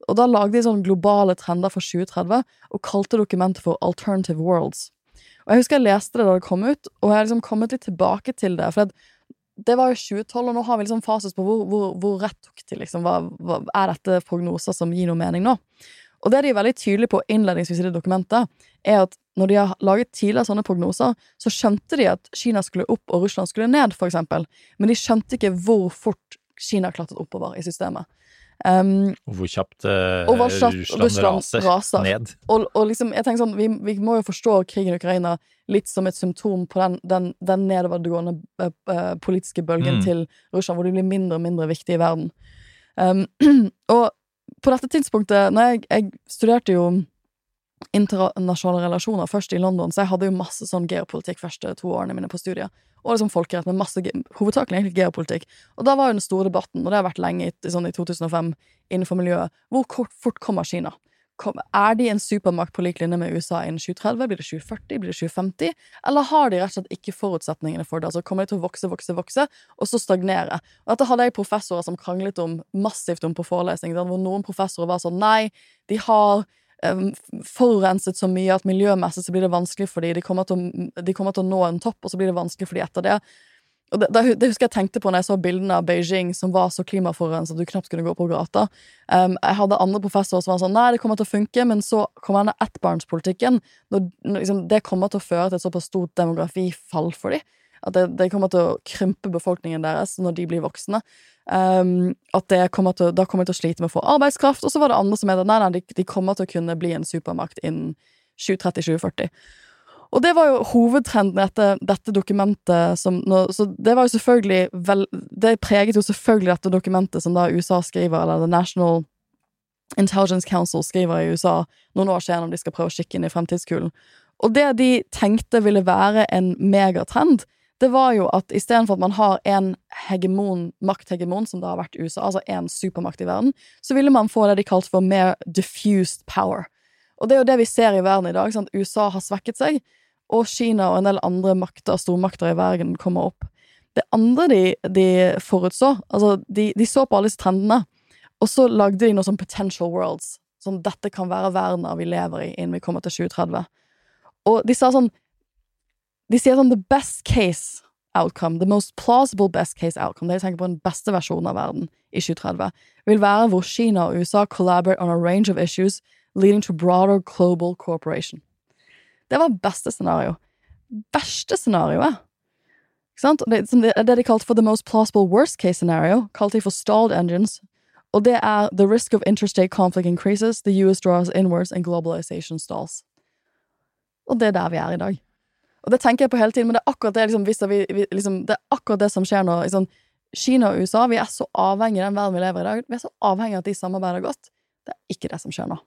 Og da lagde de sånne globale trender for 2030 og kalte dokumentet for Alternative Worlds. Og jeg husker jeg leste det da det kom ut, og jeg har liksom kommet litt tilbake til det. For det var jo 2012, og nå har vi liksom fasit på hvor, hvor, hvor rett tok de, liksom. Hva, hva, er dette prognoser som gir noe mening nå? Og det de er veldig tydelige på innledningsvis i det dokumentet, er at når de har laget tidligere sånne prognoser, så skjønte de at Kina skulle opp og Russland skulle ned, eksempel. Men de skjønte ikke hvor fort Kina klatret oppover i systemet. Um, Og hvor kjapt uh, Russland, Russland raser, raser. ned. og, og liksom, jeg tenker sånn, vi, vi må jo forstå krigen i Ukraina litt som et symptom på den, den, den nedovergående uh, politiske bølgen Mm. til Russland, hvor de blir mindre og mindre viktige i verden. Um, og på dette tidspunktet når jeg, jeg studerte jo internasjonale relasjoner først i London, så jeg hadde jo masse sånn geopolitikk første to årene mine på studiet. Og liksom folkerett, men masse, hovedsakelig egentlig geopolitikk. Og da var jo den store debatten, og det har vært lenge sånn i 2005 innenfor miljøet, hvor kort, fort kommer Kina? Kom, er de en supermakt på lik linje med USA innen 2030? Blir det 2040? Blir det 2050? Eller har de rett og slett ikke forutsetningene for det? Altså Kommer de til å vokse, vokse, vokse, og så stagnere? Og Dette hadde jeg professorer som kranglet om massivt om på forelesning, hvor noen professorer var sånn nei, de har forurenset så mye at miljømessig så blir det vanskelig for dem. De kommer til å, de kommer til å nå en topp, og så blir det vanskelig for dem etter det. Og det, det, husker jeg tenkte på når jeg så bildene av Beijing som var så klimaforurenset at du knapt kunne gå på gata. Um, jeg hadde andre professorer som var sånn Nei, det kommer til å funke, men så kommer denne ettbarnspolitikken. Når liksom, det kommer til å føre til et såpass stort demografifall for dem. At det, det kommer til å krympe befolkningen deres når de blir voksne. Um, at kommer til, da kommer de til å slite med å få arbeidskraft. Og så var det andre som mente at nei, nei, de, de kommer til å kunne bli en supermakt innen 2030-2040. Og det var jo hovedtrenden etter dette, dokumentet som nå, Så det var jo selvfølgelig vel, Det preget jo selvfølgelig dette dokumentet som da USA skriver, eller The National Intelligence Council skriver i USA noen år siden om de skal prøve å kikke inn i fremtidskulen. Og det de tenkte ville være en megatrend, det var jo at istedenfor at man har en hegemon, makthegemon, som det har vært USA, altså en supermakt i verden, så ville man få det de kalte for mer diffused power. Og det er jo det vi ser i verden i dag. Sant? USA har svekket seg, og Kina og en del andre makter, stormakter i verden kommer opp. Det andre de, de forutså Altså, de, de så på alle disse trendene, og så lagde de noe som potential worlds. Sånn, dette kan være verdena vi lever i innen vi kommer til 2030. Og de sa sånn De sier sånn the best case outcome, the most plausible best case outcome, det jeg tenker på den beste versjonen av verden i 2030, vil være hvor Kina og USA collaborate on a range of issues leading to broader global cooperation. Det var beste scenario. Verste scenarioet ikke sant? Det, det, det de kalte for the most plausible worst case scenario, kalte de for stalled engines. Og det er the risk of interstate conflict increases, the US draws inwards and globalization stalls. Og det er der vi er i dag. Og det tenker jeg på hele tiden, men det er akkurat det, liksom, vi, vi, liksom, det, er akkurat det som skjer nå. Liksom, Kina og USA, vi er så avhengig av den verden vi lever i i dag. Vi er så avhengig av at de samarbeider godt. Det er ikke det som skjer nå.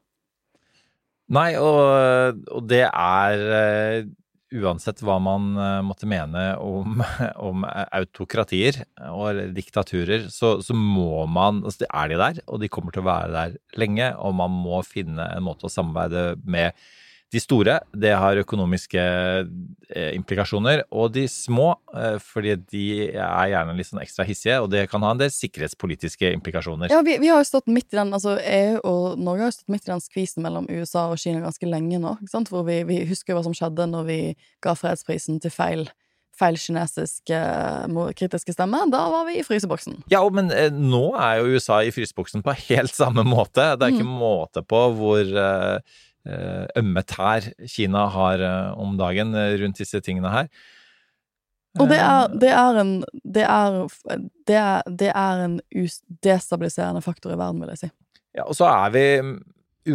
Nei, og, og det er eh, Uansett hva man eh, måtte mene om, om autokratier og diktaturer, så, så må man altså er de der, og de kommer til å være der lenge. Og man må finne en måte å samarbeide med de store. Det har økonomiske eh, implikasjoner. Og de små, eh, fordi de er gjerne litt sånn ekstra hissige, og det kan ha en del sikkerhetspolitiske implikasjoner. Ja, vi, vi har jo stått midt i den, altså EU og Norge har jo stått midt i den skvisen mellom USA og Kina ganske lenge nå. ikke sant? Hvor vi, vi husker hva som skjedde når vi ga fredsprisen til feil, feil kinesisk eh, kritiske stemme. Da var vi i fryseboksen. Ja, men nå er jo USA i fryseboksen på helt samme måte. Det er ikke Mm. måte på hvor ømme tær Kina har eh, om dagen eh, rundt disse tingene her. Og det er, det er en Det er, det er, det er en destabiliserende faktor i verden, vil jeg si. Ja, og så er vi mm,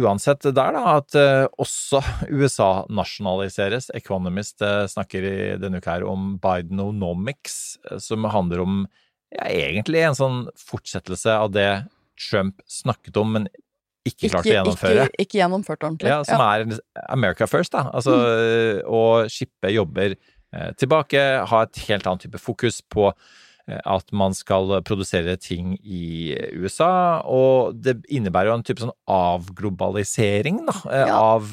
uansett der, da, at eh, også USA nasjonaliseres. Economist eh, snakker i denne uka her om Bidenomics, eh, som handler om ja, egentlig en sånn fortsettelse av det Trump snakket om, men ikke klarte å gjennomføre. Ikke, ikke gjennomført ordentlig. Ja, som er America first, da. Altså å shippe jobber eh, tilbake, ha et helt annet type fokus på eh, at man skal produsere ting i USA, og det innebærer jo en type sånn avglobalisering, da, eh, Ja, av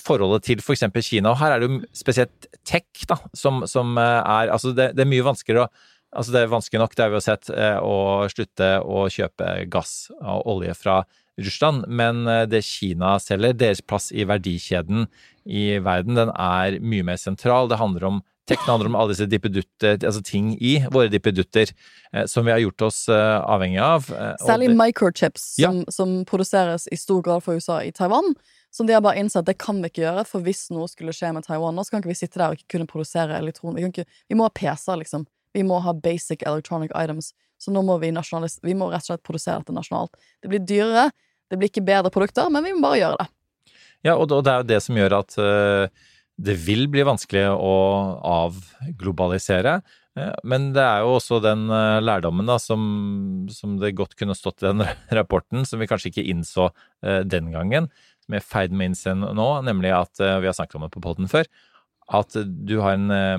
forholdet til for eksempel Kina. Og her er det jo spesielt tech, da, som, som er Altså, det, det er mye vanskeligere å Altså, det er vanskelig nok, det har vi jo sett, å slutte å kjøpe gass og olje fra Russland, men eh, det Kina selger, deres plass i verdikjeden i verden, den er mye mer sentral. Det handler om tekna handler om alle disse dippedutter, altså ting i våre dippedutter, eh, som vi har gjort oss eh, avhengig av. Særlig det- microchips, som, som produseres i stor grad for USA i Taiwan. Som de har bare innsett det kan vi ikke gjøre, for hvis noe skulle skje med Taiwan, så kan ikke vi sitte der og ikke kunne produsere elektron. Vi, ikke, vi må ha PC-er, liksom. Vi må ha basic electronic items. Så nå må vi Vi må rett og slett produsere dette nasjonalt. Det blir dyrere, det blir ikke bedre produkter, men vi må bare gjøre det. Ja, og det er jo det som gjør at eh, det vil bli vanskelig å avglobalisere. Eh, Men det er jo også den eh, lærdommen da, som, som det godt kunne stått i den rapporten, som vi kanskje ikke innså den gangen, som vi er i ferd med å innse nå, nemlig at vi har snakket om det på podden før, at du har en eh,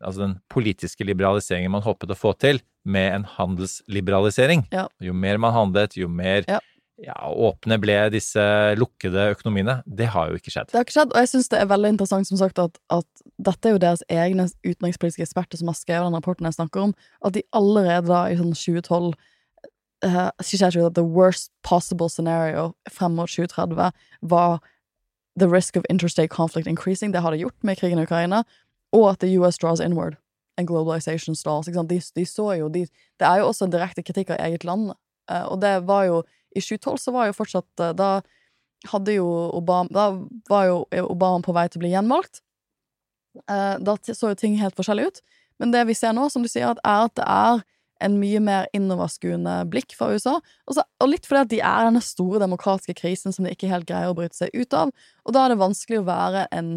Altså den politiske liberaliseringen man håpet å få til, med en handelsliberalisering. Ja. Jo mer man handlet, jo mer Ja. ja, åpne ble disse lukkede økonomiene. Det har jo ikke skjedd. Det har ikke skjedd, og jeg syns det er veldig interessant som sagt at, at dette er jo deres egne utenrikspolitiske eksperter som har skrevet den rapporten jeg snakker om, at de allerede da i sånn 2012 uh, skisserte ikke at the worst possible scenario frem mot 2030 var the risk of interstate conflict increasing. Det har det gjort med krigen i Ukraina, og at the US draws inward and globalization stalls. De, de så jo de, Det er jo også en direkte kritikk av eget land, uh, og det var jo I 2012 så var jo fortsatt uh, Da hadde jo Obama Da var jo Obama på vei til å bli gjenvalgt. Uh, Da så jo ting helt forskjellig ut. Men det vi ser nå, som du sier, er at det er en mye mer innoverskuende blikk fra USA. Og, så, og litt fordi at de er denne store demokratiske krisen som de ikke helt greier å bryte seg ut av. Og da er det vanskelig å være en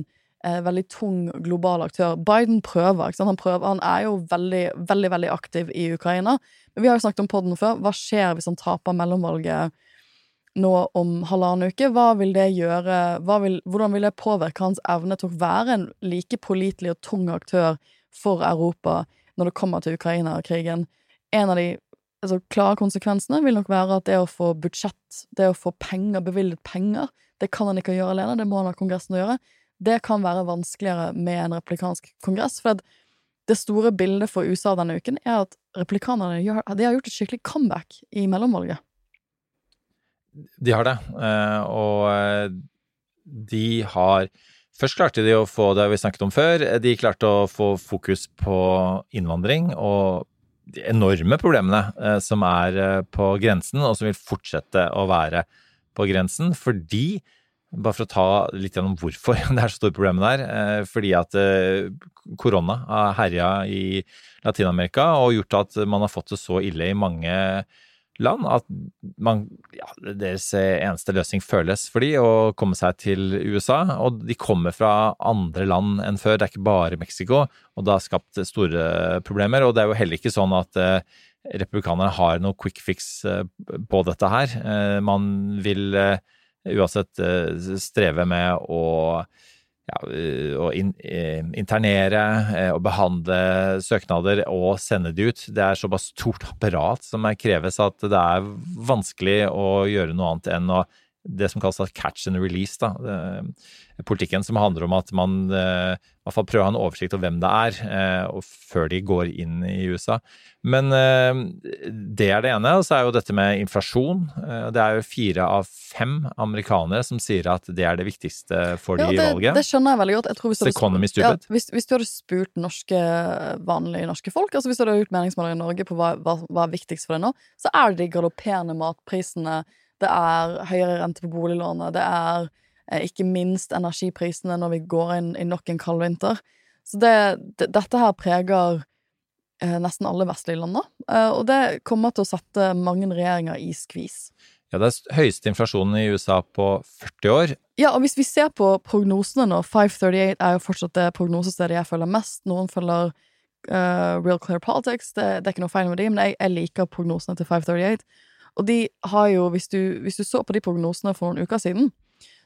eh, veldig tung global aktør. Biden prøver? Han prøver. Han er jo veldig, veldig, veldig aktiv i Ukraina. Men vi har jo snakket om podden før. Hva skjer hvis han taper mellomvalget nå om halvannen uke? Hva vil det gjøre? Vil, hvordan vil det påvirke hans evne til å være en like pålitelig og tung aktør for Europa når det kommer til Ukraina-krigen? En av de altså, klare konsekvensene vil nok være at det å få budsjett, det å få penger, bevilget penger, det kan han ikke gjøre alene, det må han ha Kongressen å gjøre. Det kan være vanskeligere med en replikansk kongress, for det store bildet for USA denne uken er at replikanerne gjør, har gjort et skikkelig comeback i mellomvalget. De har det, eh, og eh, de har Først klarte de å få det vi snakket om før, de klarte å få fokus på innvandring og de enorme problemene eh, som er eh, på grensen, og som vil fortsette å være på grensen, fordi bare for å ta litt gjennom hvorfor det er så store problemer der. eh, Fordi at korona har herja i Latin-Amerika og gjort at man har fått det så ille i mange land at man, ja, deres eneste løsning føles for de å komme seg til USA. Og de kommer fra andre land enn før, det er ikke bare Mexico. Og det har skapt store problemer. Og det er jo heller ikke sånn at eh, republikanerne har noe quick fix eh, på dette her. Eh, man vil eh, uansett eh, streve med å ja, å in, eh, internere eh, og behandle søknader og sende de ut. Det er såpass stort apparat som kreves at det er vanskelig å gjøre noe annet enn å det som kalles catch and release, da. Politikken som handler om at man eh, i hvert fall prøver å ha en oversikt over hvem det er, eh, og før de går inn i USA. Men eh, det er det ene. Og så er jo dette med inflasjon. Det er jo fire av fem amerikanere som sier at det er det viktigste for de Ja, i det, valget. det skjønner jeg veldig godt. Jeg tror hvis hadde- ja, hvis, hvis du hadde spurt norske, vanlige norske folk, altså hvis du hadde gjort meningsmålinger i Norge på hva, hva, hva er viktigst for deg nå, så er det de galopperende matprisene, det er høyere rente på boliglånet, det er eh, ikke minst energiprisene når vi går inn i nok en kald vinter. Så det, det, dette her preger eh, nesten alle vestlige land nå, eh, og det kommer til å sette mange regjeringer i skvis. Ja, det er høyeste inflasjonen i USA på 40 år. Ja, og hvis vi ser på prognosene nå 538 er jo fortsatt det prognosestedet jeg følger mest. Noen følger uh, Real Clear Politics, det, det er ikke noe feil med de, men jeg, jeg liker prognosene til 538. Og de har jo, hvis du, hvis du så på de prognosene for noen uker siden,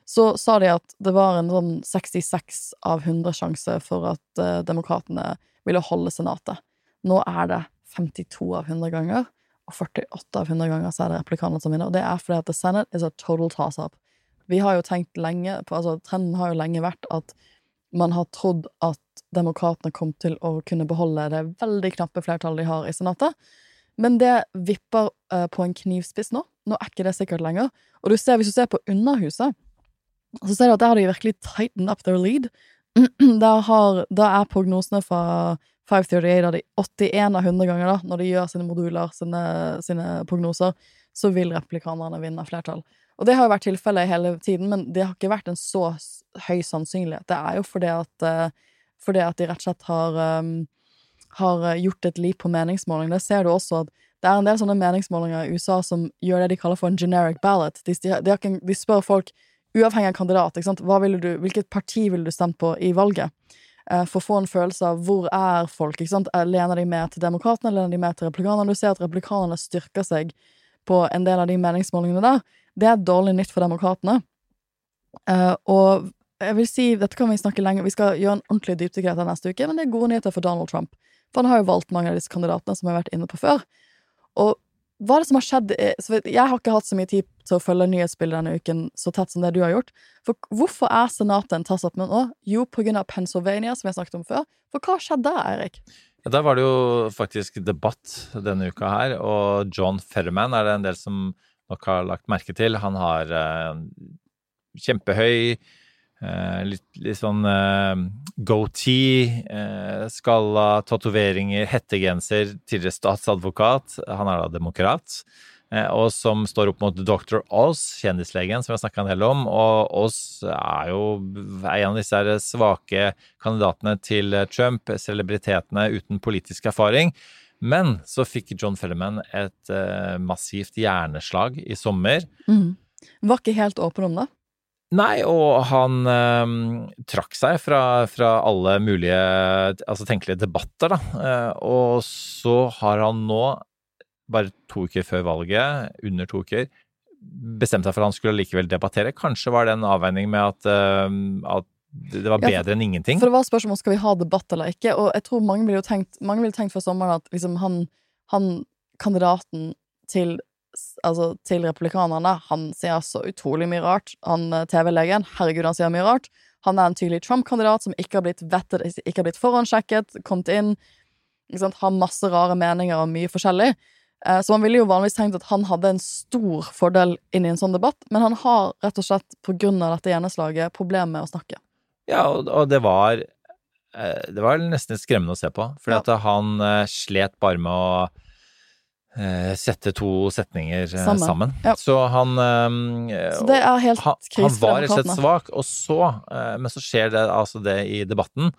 så sa de at det var en sånn 66 av 100 sjanse for at uh, demokratene ville holde senatet. Nå er det 52 av 100 ganger, og 48 av 100 ganger så er det replikanerne som vinner. Og det er fordi at the Senate is a total toss-up. Vi har jo tenkt lenge på, altså Trenden har jo lenge vært at man har trodd at demokratene kom til å kunne beholde det veldig knappe flertallet de har i Senatet. Men det vipper uh, på en knivspiss nå. Nå er ikke det sikkert lenger. Og du ser, hvis du ser på Underhuset, så ser du at der har de virkelig tightened up their lead. Der, har, der er prognosene fra 538 av de 81 av 100 ganger, da, når de gjør sine moduler, sine, sine prognoser, så vil replikanerne vinne flertall. Og det har jo vært tilfellet hele tiden, men det har ikke vært en så høy sannsynlighet. Det er jo fordi at, eh, fordi at de rett og slett har, um, har eh, gjort et leap på meningsmåling. Der ser du også at det er en del sånne meningsmålinger i USA som gjør det de kaller for en generic ballot. De, de, de, spør folk, uavhengig av kandidat, du, hvilket parti ville du stemt på i valget? Eh, For å få en følelse av hvor er folk. Eh, Lener de mer til demokratene, lener de mer til Replikanerne? Du ser at Replikanerne styrker seg på en del av de meningsmålingene der. Det er dårlig nytt for demokratene. Og jeg vil si, dette kan vi snakke lenge Vi skal gjøre en ordentlig dypdykk dette neste uke, men det er gode nyheter for Donald Trump. For han har jo valgt mange av disse kandidatene som har vært inne på før. Og hva er det som har skjedd eh, Jeg har ikke hatt så mye tid til å følge nyhetsbildet denne uken så tett som det du har gjort. For hvorfor er Senatet en med nå? Jo, av Pennsylvania, som jeg snakket om før. For hva skjedde der, Eirik? Ja, Der var det jo faktisk debatt denne uka her, og John Ferman er det en del som nok har lagt merke til. Han har eh, kjempehøy, eh, litt, litt sånn eh, goatee, eh, skalla, tatoveringer, hettegenser, tidligere statsadvokat. Han er da demokrat. Eh, og som står opp mot Dr. Oz, kjendislegen, som vi har snakka en del om. Og Oz er jo en av disse svake kandidatene til Trump, celebritetene uten politisk erfaring. Men så fikk John Fellerman et eh, massivt hjerneslag i sommer. Mm. Var ikke helt åpen om det. Nei, og han eh, trakk seg fra, fra alle mulige altså tenkelige debatter, da. Eh, og så har han nå, bare to uker før valget, under to uker, bestemt seg for at han skulle likevel debattere. Kanskje var det en avveining med at, eh, at det var Ja, bedre for- enn ingenting. For det var spørsmål om skal vi ha debatt eller ikke, og jeg tror mange ville jo tenkt Mange ville tenkt før sommeren at liksom han, han kandidaten til Altså til republikanerne, han sier så utrolig mye rart. Han eh, TV-legen, herregud, han sier mye rart. Han er en tydelig Trump-kandidat som ikke har blitt vettet, ikke har blitt forhåndssjekket, kommet inn, ikke sant, har masse rare meninger og mye forskjellig. Eh, Så man ville jo vanligvis tenkt at han hadde en stor fordel inn i en sånn debatt, men han har rett og slett på grunn av dette hjerneslaget problemer med å snakke. Ja, og, det var eh, Det var nesten skremmende å se på. Fordi Ja. at han slet bare med å sette to setninger eh, Sammen. sammen. Ja. Så han eh, Så det er helt han, krise han var rett og slett svak, og så eh, Men så skjer det altså det i debatten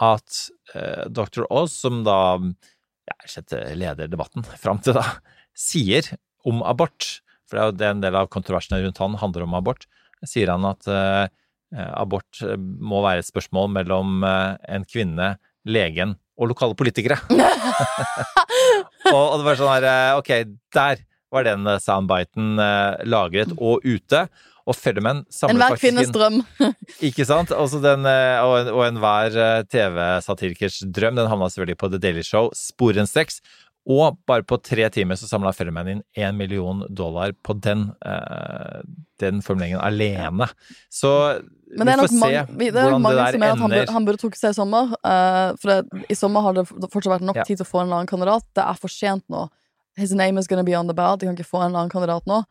at eh, Dr. Oz, som da ja, leder debatten fram til da, sier om abort, for det er jo det en del av kontroversene rundt han handler om abort, sier han at eh, eh, abort eh, må være et spørsmål mellom eh, en kvinne, legen og lokale politikere. og, og det var sånn her eh, Ok, der var den eh, soundbiten eh, lagret og ute. Og Fedderman samler Enhver kvinnes drøm. Ikke sant? Den, og, enhver TV-satirikers drøm, den havna selvfølgelig på The Daily Show, sporenstreks. Og bare på tre timer så samla Federman inn én million dollar på den, eh, den formuleringen alene. Så Men det vi får se mange, det hvordan det der at han, ender. burde, han burde trukket seg i sommer. eh, for det, i sommer har det fortsatt vært nok Ja. tid til å få en annen kandidat. Det er for sent nå. His name is gonna be on the bad. De kan ikke få en annen kandidat nå.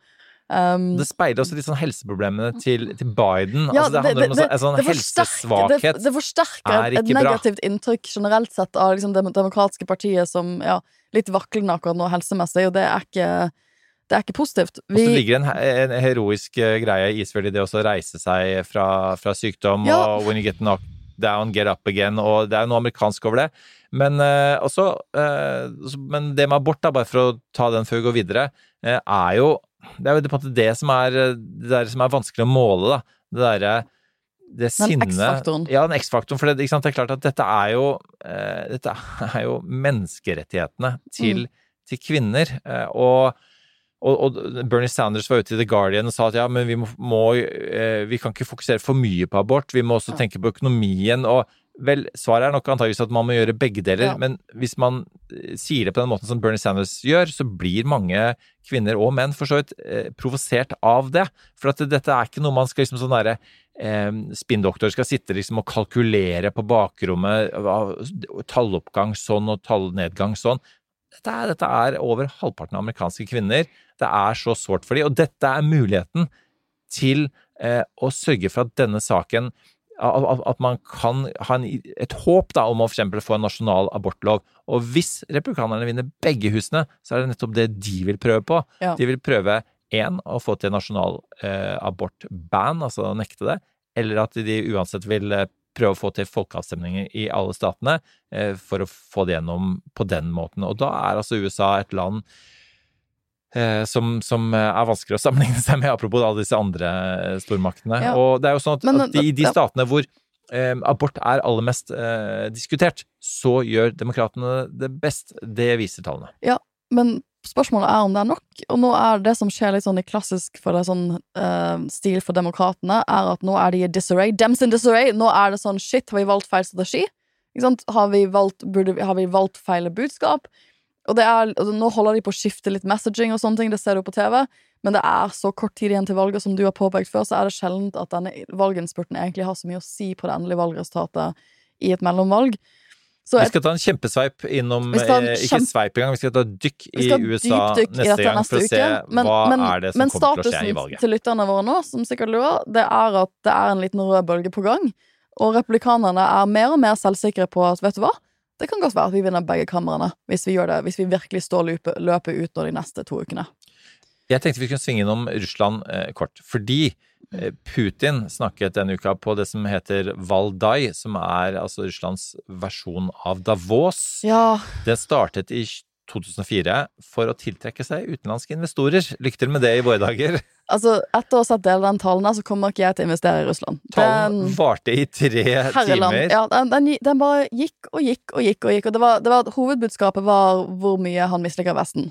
Um, Det speiler også litt sånn helseproblemene til, til Biden. ja, altså det handler om en sånn- en sånn det helsesvakhet. Det, det forsterker er et, ikke bra. negativt inntrykk generelt sett av liksom, det demokratiske partiet som ja, litt vaklende akkurat nå helsemessig, og det er ikke, det er ikke positivt. Og så ligger det en, en heroisk eh, greie i selvfølgelig det å reise seg fra, fra sykdom Ja. og when you get knocked down, get up again, og det er noe amerikansk over det. Men eh, også eh, Men det med abort, da, bare for å ta den før vi går videre, eh, er jo Det er jo måte det som er eh, det der som er vanskelig å måle, da. Det derre det Den sinnet X-faktoren. Ja, den X-faktoren. For det, sant? det er klart at dette er jo eh, Dette er jo menneskerettighetene til, Mm. til kvinner. Eh, og og, og Bernie Sanders var ute i The Guardian og sa at ja, men vi, må, må, eh, vi kan ikke fokusere for mye på abort, vi må også Ja. tenke på økonomien. og Vel, svaret er nok antageligvis at man må gjøre begge deler, Ja. men hvis man sier det på den måten som Bernie Sanders gjør, så blir mange kvinner og menn for så vidt eh, provosert av det. For at dette er ikke noe man skal liksom sånn derre eh, Spinndoktor skal sitte liksom og kalkulere på bakrommet, talloppgang sånn og tallnedgang sånn. Dette er, dette er over halvparten av amerikanske kvinner. Det er så sårt for dem, og dette er muligheten til eh, å sørge for at denne saken at, man kan ha en, et håp da, om å for få en nasjonal abortlov. Og hvis republikanerne vinner begge husene, så er det nettopp det de vil prøve på. Ja. De vil prøve én, å få til en nasjonal eh, abortband, altså å nekte det, eller at de uansett vil eh, prøve å få til folkeavstemninger i alle statene eh, for å få det gjennom på den måten. Og da er altså USA et land eh, som, som er vanskelig å sammenligne seg med, apropos alle disse andre stormaktene. Ja. Og det er jo sånn at, Men, at i de statene hvor eh, abort er aller mest eh, diskutert, så gjør demokratene det best. Det viser tallene. Ja, men spørsmålet er om det er nok. Og nå er det som skjer litt sånn i klassisk for det sånn uh, stil for demokratene, er at nå er de i disarray. Dems in disarray. Nå er det sånn shit, har vi valgt feil strategi? Ikke sant? Har vi valgt, burde, har vi valgt feil budskap? Og det er, og nå holder de på å skifte litt messaging og sånne ting, det ser du på TV. Men det er så kort tid igjen til valget, som du har påpekt før, så er det sjelden at denne valginnspurten egentlig har så mye å si på det endelige valgresultatet i et mellomvalg. Så Vi skal ta en kjempesveip innom en eh, Ikke kjempe- sveip engang, vi skal ta dykk i USA dykk neste gang for å se. Men- hva men- er det som kommer til å skje i valget. Men statusen til lytterne våre nå, som sikkert lurer, det er at det er en liten rød bølge på gang. Og republikanerne er mer og mer selvsikre på at vet du hva, det kan godt være at vi vinner begge kamrene hvis vi gjør det, hvis vi virkelig står løpet ut nå de neste to ukene. Jeg tenkte vi kunne svinge innom Russland eh, kort. Fordi eh, Putin snakket denne uka på det som heter Valdai, som er altså Russlands versjon av Davos. Ja, Det startet i 2004 for å tiltrekke seg utenlandske investorer. Lykke til med det i våre dager. altså etter å ha sett deler av den talen her, så kommer ikke jeg til å investere i Russland. Talen Den- varte i tre Herreland. timer. Ja, den, den, den bare gikk og gikk og gikk og gikk. Og det var, det var, hovedbudskapet var hvor mye han misliker Vesten.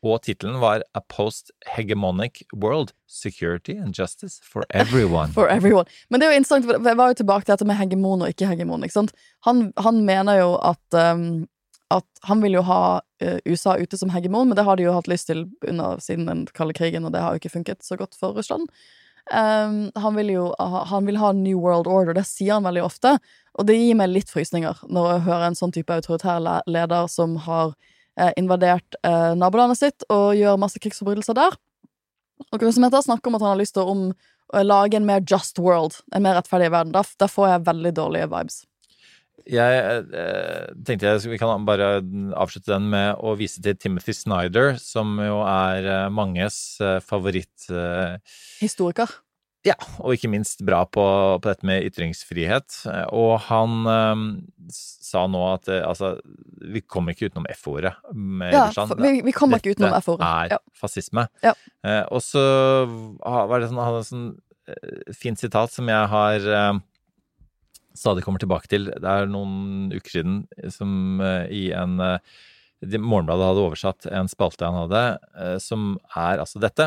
Og tittelen var A Post-Hegemonic World. Security and Justice for Everyone. For everyone. Men det er jo interessant, for jeg var jo tilbake til dette med hegemon og ikke hegemon. ikke sant? Han, han mener jo at, um, at han vil jo ha uh, USA ute som hegemon, men det har de jo hatt lyst til under, siden den kalde krigen, og det har jo ikke funket så godt for Russland. Um, han vil jo ha, han vil ha New World Order, det sier han veldig ofte. Og det gir meg litt frysninger når jeg hører en sånn type autoritær leder som har invadert eh, nabolandet sitt og gjør masse krigsforbrytelser der. Og som heter snakker om at han har lyst til å om, lage en mer just world, en mer rettferdig verden. Da, da får jeg veldig dårlige vibes. Jeg eh, tenkte jeg, vi kan bare avslutte den med å vise til Timothy Snyder, som jo er eh, manges eh, favoritt eh, Historiker. Ja, og ikke minst bra på, på dette med ytringsfrihet. Og han eh, sa nå at eh, altså, vi kommer ikke utenom F-ordet Ja, for- vi- vi kommer ikke utenom F-ordet. Dette er Ja. fascisme. Ja. Eh, og så var det sånn, han hadde et sånn eh, fint sitat som jeg har eh, stadig kommer tilbake til. Det er noen uker siden som eh, i en eh, Morgenbladet hadde oversatt en spalte han hadde, som er altså dette.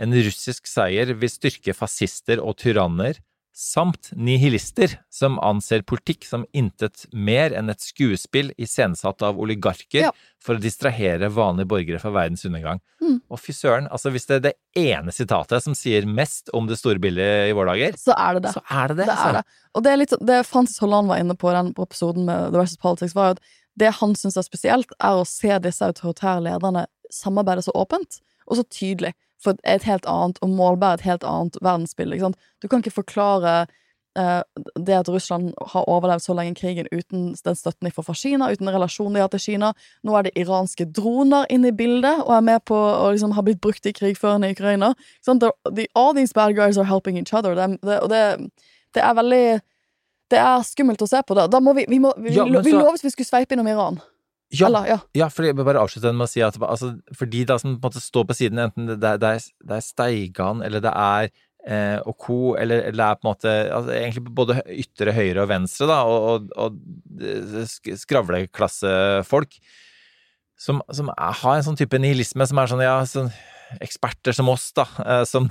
En russisk seier vil styrke fascister og tyranner, samt nihilister som anser politikk som intet mer enn et skuespill iscenesatt av oligarker Ja. for å distrahere vanlige borgere fra verdens undergang. Mm. Og fy søren, altså hvis det er det ene sitatet som sier mest om det store bildet i våre dager, Så er det det. så er det det. Det er altså. det. Og det er litt det Francis Holland var inne på i den episoden med The Versus Politics, var jo at det han syns er spesielt, er å se disse autoritære lederne samarbeide så åpent og så tydelig. For et helt annet, og målbære et helt annet verdensbilde. Du kan ikke forklare eh, det at Russland har overlevd så lenge krigen uten den støtten de får fra Kina, uten relasjonen de har til Kina. Nå er det iranske droner inne i bildet og er med på å liksom ha blitt brukt i krigførende i Ukraina. The- all these bad guys are helping each other. Det, det, og det, det er veldig Det er skummelt å se på det. Da må vi, vi, må, vi, Ja, så, vi lovet vi skulle sveipe innom Iran. Ja, Eller, ja. ja, for jeg vil bare avslutte den med å si at altså, for de da som på en måte står på siden, enten det det er, det er Steigan, eller det er eh, og co., eller, eller det er på en måte altså, egentlig både ytre, høyre og venstre, da, og, og, og eh, skravleklassefolk, som, som er, har en sånn type nihilisme som er sånn, ja, sånn eksperter som oss, da, eh, som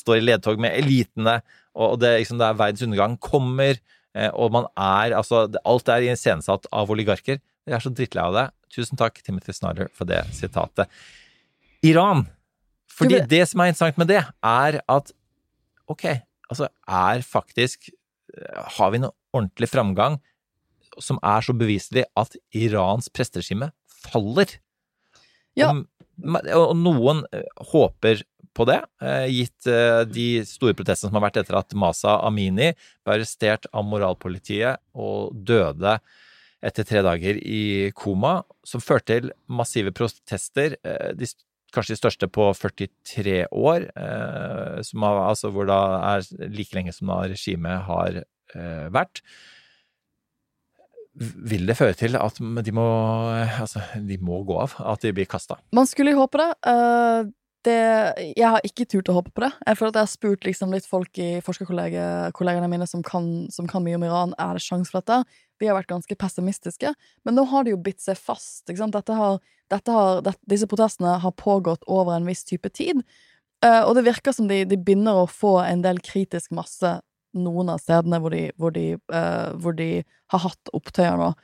står i ledtog med elitene, og, det, liksom, det er verdens undergang kommer, eh, og man er, altså, alt er iscenesatt av oligarker. Jeg er så drittlei av det. Tusen takk, Timothy Snyder, for det sitatet. Iran. Fordi det som er interessant med det, er at ok, altså er faktisk Har vi noe ordentlig framgang som er så beviselig at Irans presteregime faller? Ja. Og, noen eh, håper på det, eh, gitt eh, de store protestene som har vært etter at Masa Amini ble arrestert av moralpolitiet og døde etter tre dager i koma, som førte til massive protester, eh, de, kanskje de største på 43 år, eh, som har, altså hvor da er like lenge som da regimet har eh, vært. Vil det føre til at de må, altså, de må gå av? At de blir kasta? Man skulle jo håpe det. Eh, det. Jeg har ikke turt å håpe på det. Jeg føler at jeg har spurt liksom litt folk i forskerkollegene mine som kan, som kan mye om Iran. Er det sjanse for dette? De har vært ganske pessimistiske. Men nå har de jo bitt seg fast. Har, har, det, disse protestene har pågått over en viss type tid. Uh, og det virker som de, de, begynner å få en del kritisk masse noen av stedene hvor de, hvor de, uh, hvor de har hatt opptøyer nå.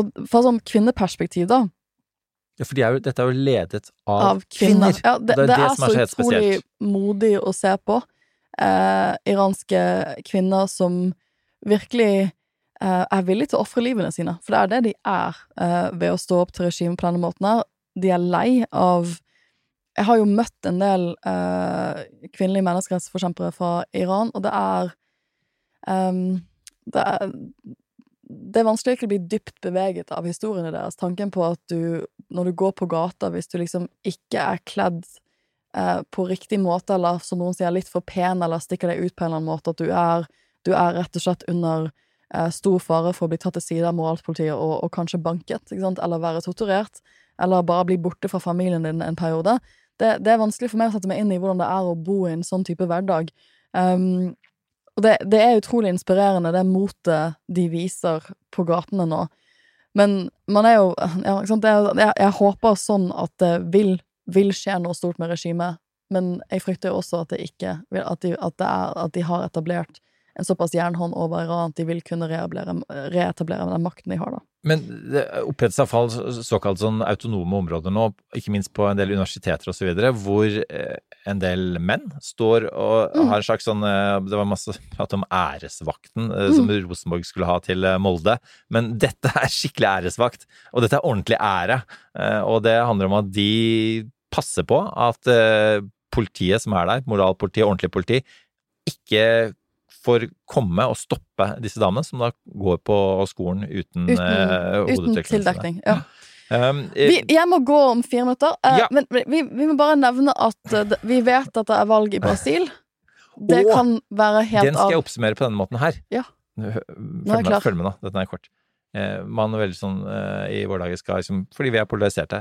Og fra sånn kvinneperspektiv, da Ja, for de er jo, dette er jo ledet av, av kvinner. kvinner. Ja, det, det, er det, det er, som er så så utrolig spesielt. modig å se på. Eh, iranske kvinner som virkelig er villige til å ofre livene sine. For det er det de er ved å stå opp til regimet på denne måten her. De er lei av jeg har jo møtt en del uh, kvinnelige menneskerettsforkjempere fra Iran, og det er, um, det er Det er vanskelig ikke å bli dypt beveget av historiene deres. Tanken på at du, når du går på gata, hvis du liksom ikke er kledd eh, på riktig måte, eller som noen sier, litt for pen, eller stikker deg ut på en eller annen måte, at du er, du er rett og slett under eh, stor fare for å bli tatt til side av moralpolitiet og, og kanskje banket, eller være torturert, eller bare bli borte fra familien din en periode det, det, er vanskelig for meg å sette meg inn i hvordan det er å bo i en sånn type hverdag. Um, og det, det, er utrolig inspirerende, det motet de viser på gatene nå. Men man er jo ja, er, jeg, jeg, håper sånn at det vil, vil skje noe stort med regimet, men jeg frykter jo også at det ikke at de, at, at de har etablert en såpass jernhånd over Iran at de vil kunne reetablere den makten de har, da. Men det opprettes iallfall såkalt sånn autonome områder nå, ikke minst på en del universiteter osv., hvor eh, en del menn står og mm. har en slags sånn eh, Det var masse prat om æresvakten mm. som Rosenborg skulle ha til Molde, men dette er skikkelig æresvakt, og dette er ordentlig ære. Og det handler om at de passer på at politiet som er der, moralpoliti, ordentlig politi, ikke får komme og stoppe disse damene, som da går på skolen uten, uten, uh, uten tildekning. Ja. Um, vi, jeg må gå om fire minutter, uh, ja. men vi, vi, må bare nevne at uh, vi vet at det er valg i Brasil. Det og, kan være helt av Den skal jeg oppsummere på denne måten her. Ja. Følg med, følg med nå, dette er kort. man er veldig sånn i våre dager skal liksom, fordi vi er polariserte,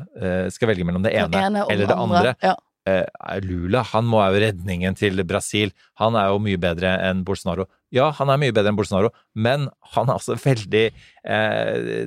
skal velge mellom det ene, ene eller det andre. Ja. Eh, Lula han må jo redningen til Brasil. Han er jo mye bedre enn Bolsonaro. Ja, han er mye bedre enn Bolsonaro, men han er altså veldig eh,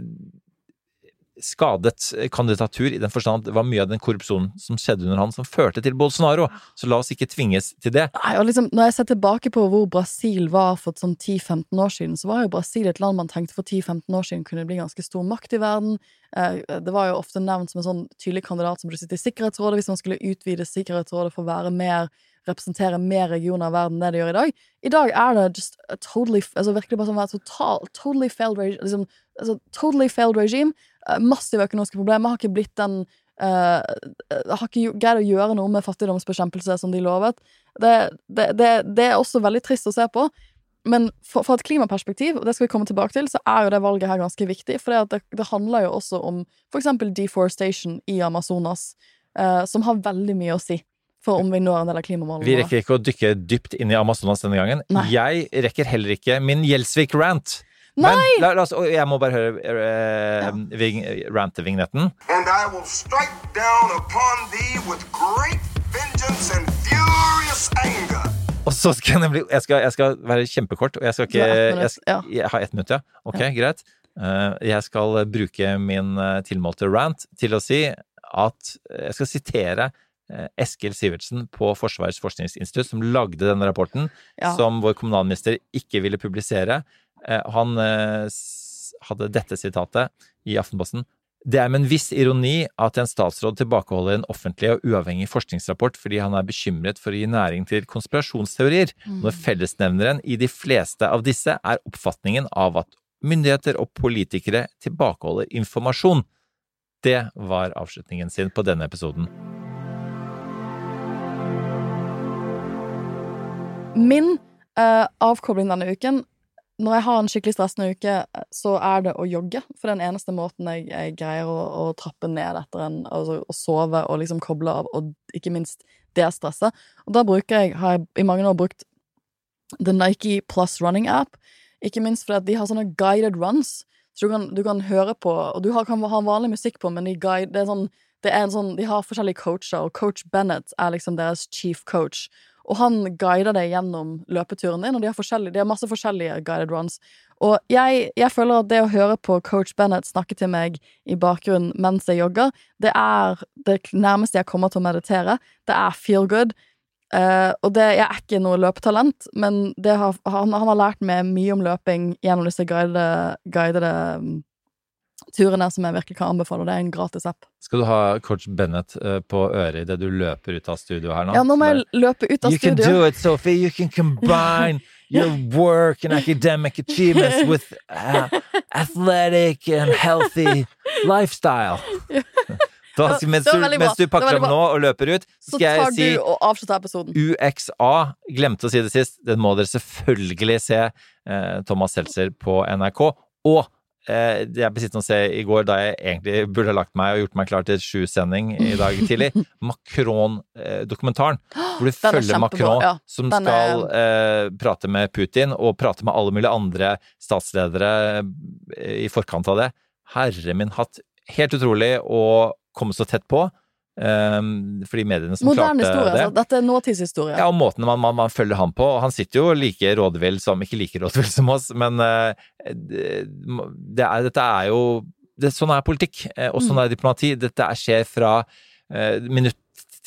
skadet kandidatur i den forstand at det var mye av den korrupsjonen som skjedde under han, som førte til Bolsonaro. Så la oss ikke tvinges til det. Nei, og liksom, når jeg ser tilbake på hvor Brasil var for sånn 10-15 år siden, så var jo Brasil et land man tenkte for 10-15 år siden kunne bli ganske stor makt i verden. Eh, det var jo ofte nevnt som en sånn tydelig kandidat som burde sitte i Sikkerhetsrådet hvis man skulle utvide Sikkerhetsrådet for å være mer representere mer regioner av verden enn det de gjør i dag. I dag er det just a totally, altså virkelig bare sånn total, totally failed, liksom, altså, totally failed regime. Uh, massive økonomiske problemer. Har ikke blitt den uh, Har ikke greid å gjøre noe med fattigdomsbekjempelse som de lovet. Det, det, det, det, er også veldig trist å se på. Men fra et klimaperspektiv, og det skal vi komme tilbake til, så er jo det valget her ganske viktig. For det, det, handler jo også om eksempel deforestation i Amazonas, uh, som har veldig mye å si for om vi når en del av klimamålene. Vi rekker ikke å dykke dypt inn i Amazonas denne gangen. Nei. Jeg rekker heller ikke min Gjelsvik-rant. Nei! Men la, la oss, jeg må bare høre uh, ja. rantevignetten. And I will strike down upon thee with great vengeance and furious anger. Og så skal jeg nemlig Jeg skal, jeg skal være kjempekort, og jeg skal ikke jeg, skal, jeg har ett minutt, ja. Ok, Ja. greit. Uh, jeg skal bruke min uh, tilmålte rant til å si at Jeg skal sitere uh, Eskil Sivertsen på Forsvarets forskningsinstitutt, som lagde denne rapporten, Ja. som vår kommunalminister ikke ville publisere. Uh, han uh, hadde dette sitatet i Aftenposten. Det er med en viss ironi at en statsråd tilbakeholder en offentlig og uavhengig forskningsrapport fordi han er bekymret for å gi næring til konspirasjonsteorier, når fellesnevneren i de fleste av disse er oppfatningen av at myndigheter og politikere tilbakeholder informasjon. Det var avslutningen sin på denne episoden. Min uh, avkobling denne uken Når jeg har en skikkelig stressende uke, så er det å jogge. For den eneste måten jeg, jeg greier å, å trappe ned etter en altså, Å sove og liksom koble av, og ikke minst det stresset. Og da bruker jeg, har jeg i mange år brukt The Nike Plus Running App. Ikke minst fordi de har sånne guided runs. Så du kan, du kan høre på Og du har, kan ha vanlig musikk på, men de, guide, sånn, sånn, de har forskjellige coacher, og coach Bennett er liksom deres chief coach. Og han guider deg gjennom løpeturen din, og de har, de har masse forskjellige guided runs. Og jeg, jeg føler at det å høre på coach Bennett snakke til meg i bakgrunnen mens jeg jogger, det er det nærmeste jeg kommer til å meditere. Det er feel good. Uh, og det, jeg er ikke noe løpetalent, men har, han, han har lært meg mye om løping gjennom disse guidede, guidede um, turene som jeg virkelig kan anbefale. Det er en gratis app. Skal du ha coach Bennett eh, på øret idet du løper ut av studio her nå? Ja, nå må jeg løpe ut av You can do it, Sophie. You can combine your work and academic achievements with uh, athletic and healthy lifestyle. Da, mens, du, mens du pakker veldig nå og løper ut, Så skal jeg si og avslutter episoden. UXA. Glemte å si det sist. Den må dere selvfølgelig se. Eh, Thomas Seltzer på NRK. Og jeg ble sittende og se i går, da jeg egentlig burde ha lagt meg og gjort meg klar til sju-sending i dag tidlig, Macron-dokumentaren. Hvor du er følger Macron, ja. som er... skal eh, prate med Putin, og prate med alle mulige andre statsledere eh, i forkant av det. Herre min hatt. Helt utrolig å komme så tett på. Um, fordi mediene som Moderne klarte historie. det Altså. Dette er nåtidshistorie. ja, og måten man, man, man følger ham på. Han sitter jo like rådvill som Ikke like rådvill som oss, men eh, det, det er, dette er jo det, Sånn er politikk, eh, og sånn er diplomati. Dette er, skjer fra eh, minutt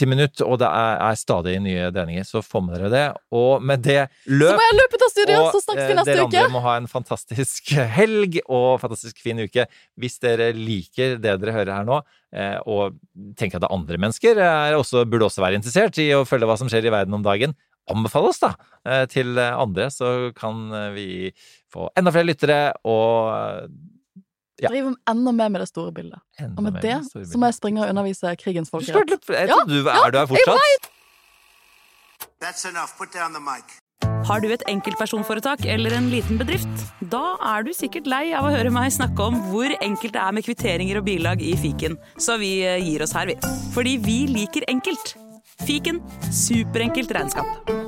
til minutt, og det er, er stadig nye delinger. Så få med dere det. Og med det, Så løp! må jeg løpe av studio, så snakkes vi eh, neste dere uke! andre må ha en fantastisk helg og fantastisk fin uke. Hvis dere liker det dere hører her nå, eh, og tenker at det er andre mennesker er også, burde også være interessert i å følge hva som skjer i verden om dagen, anbefale oss da eh, til andre, så kan vi få enda flere lyttere og ja. Drive enda mer med det store bildet. enda Og med det store så må jeg springe og undervise krigens folk folkerett. Jeg Ja, trodde du ja, er du her jeg fortsatt. vet. That's enough. Put down the mic. Har du et enkeltpersonforetak eller en liten bedrift? Da er du sikkert lei av å høre meg snakke om hvor enkelt det er med kvitteringer og bilag i fiken, så vi eh, gir oss her, vi. Fordi vi liker enkelt. Fiken superenkelt regnskap.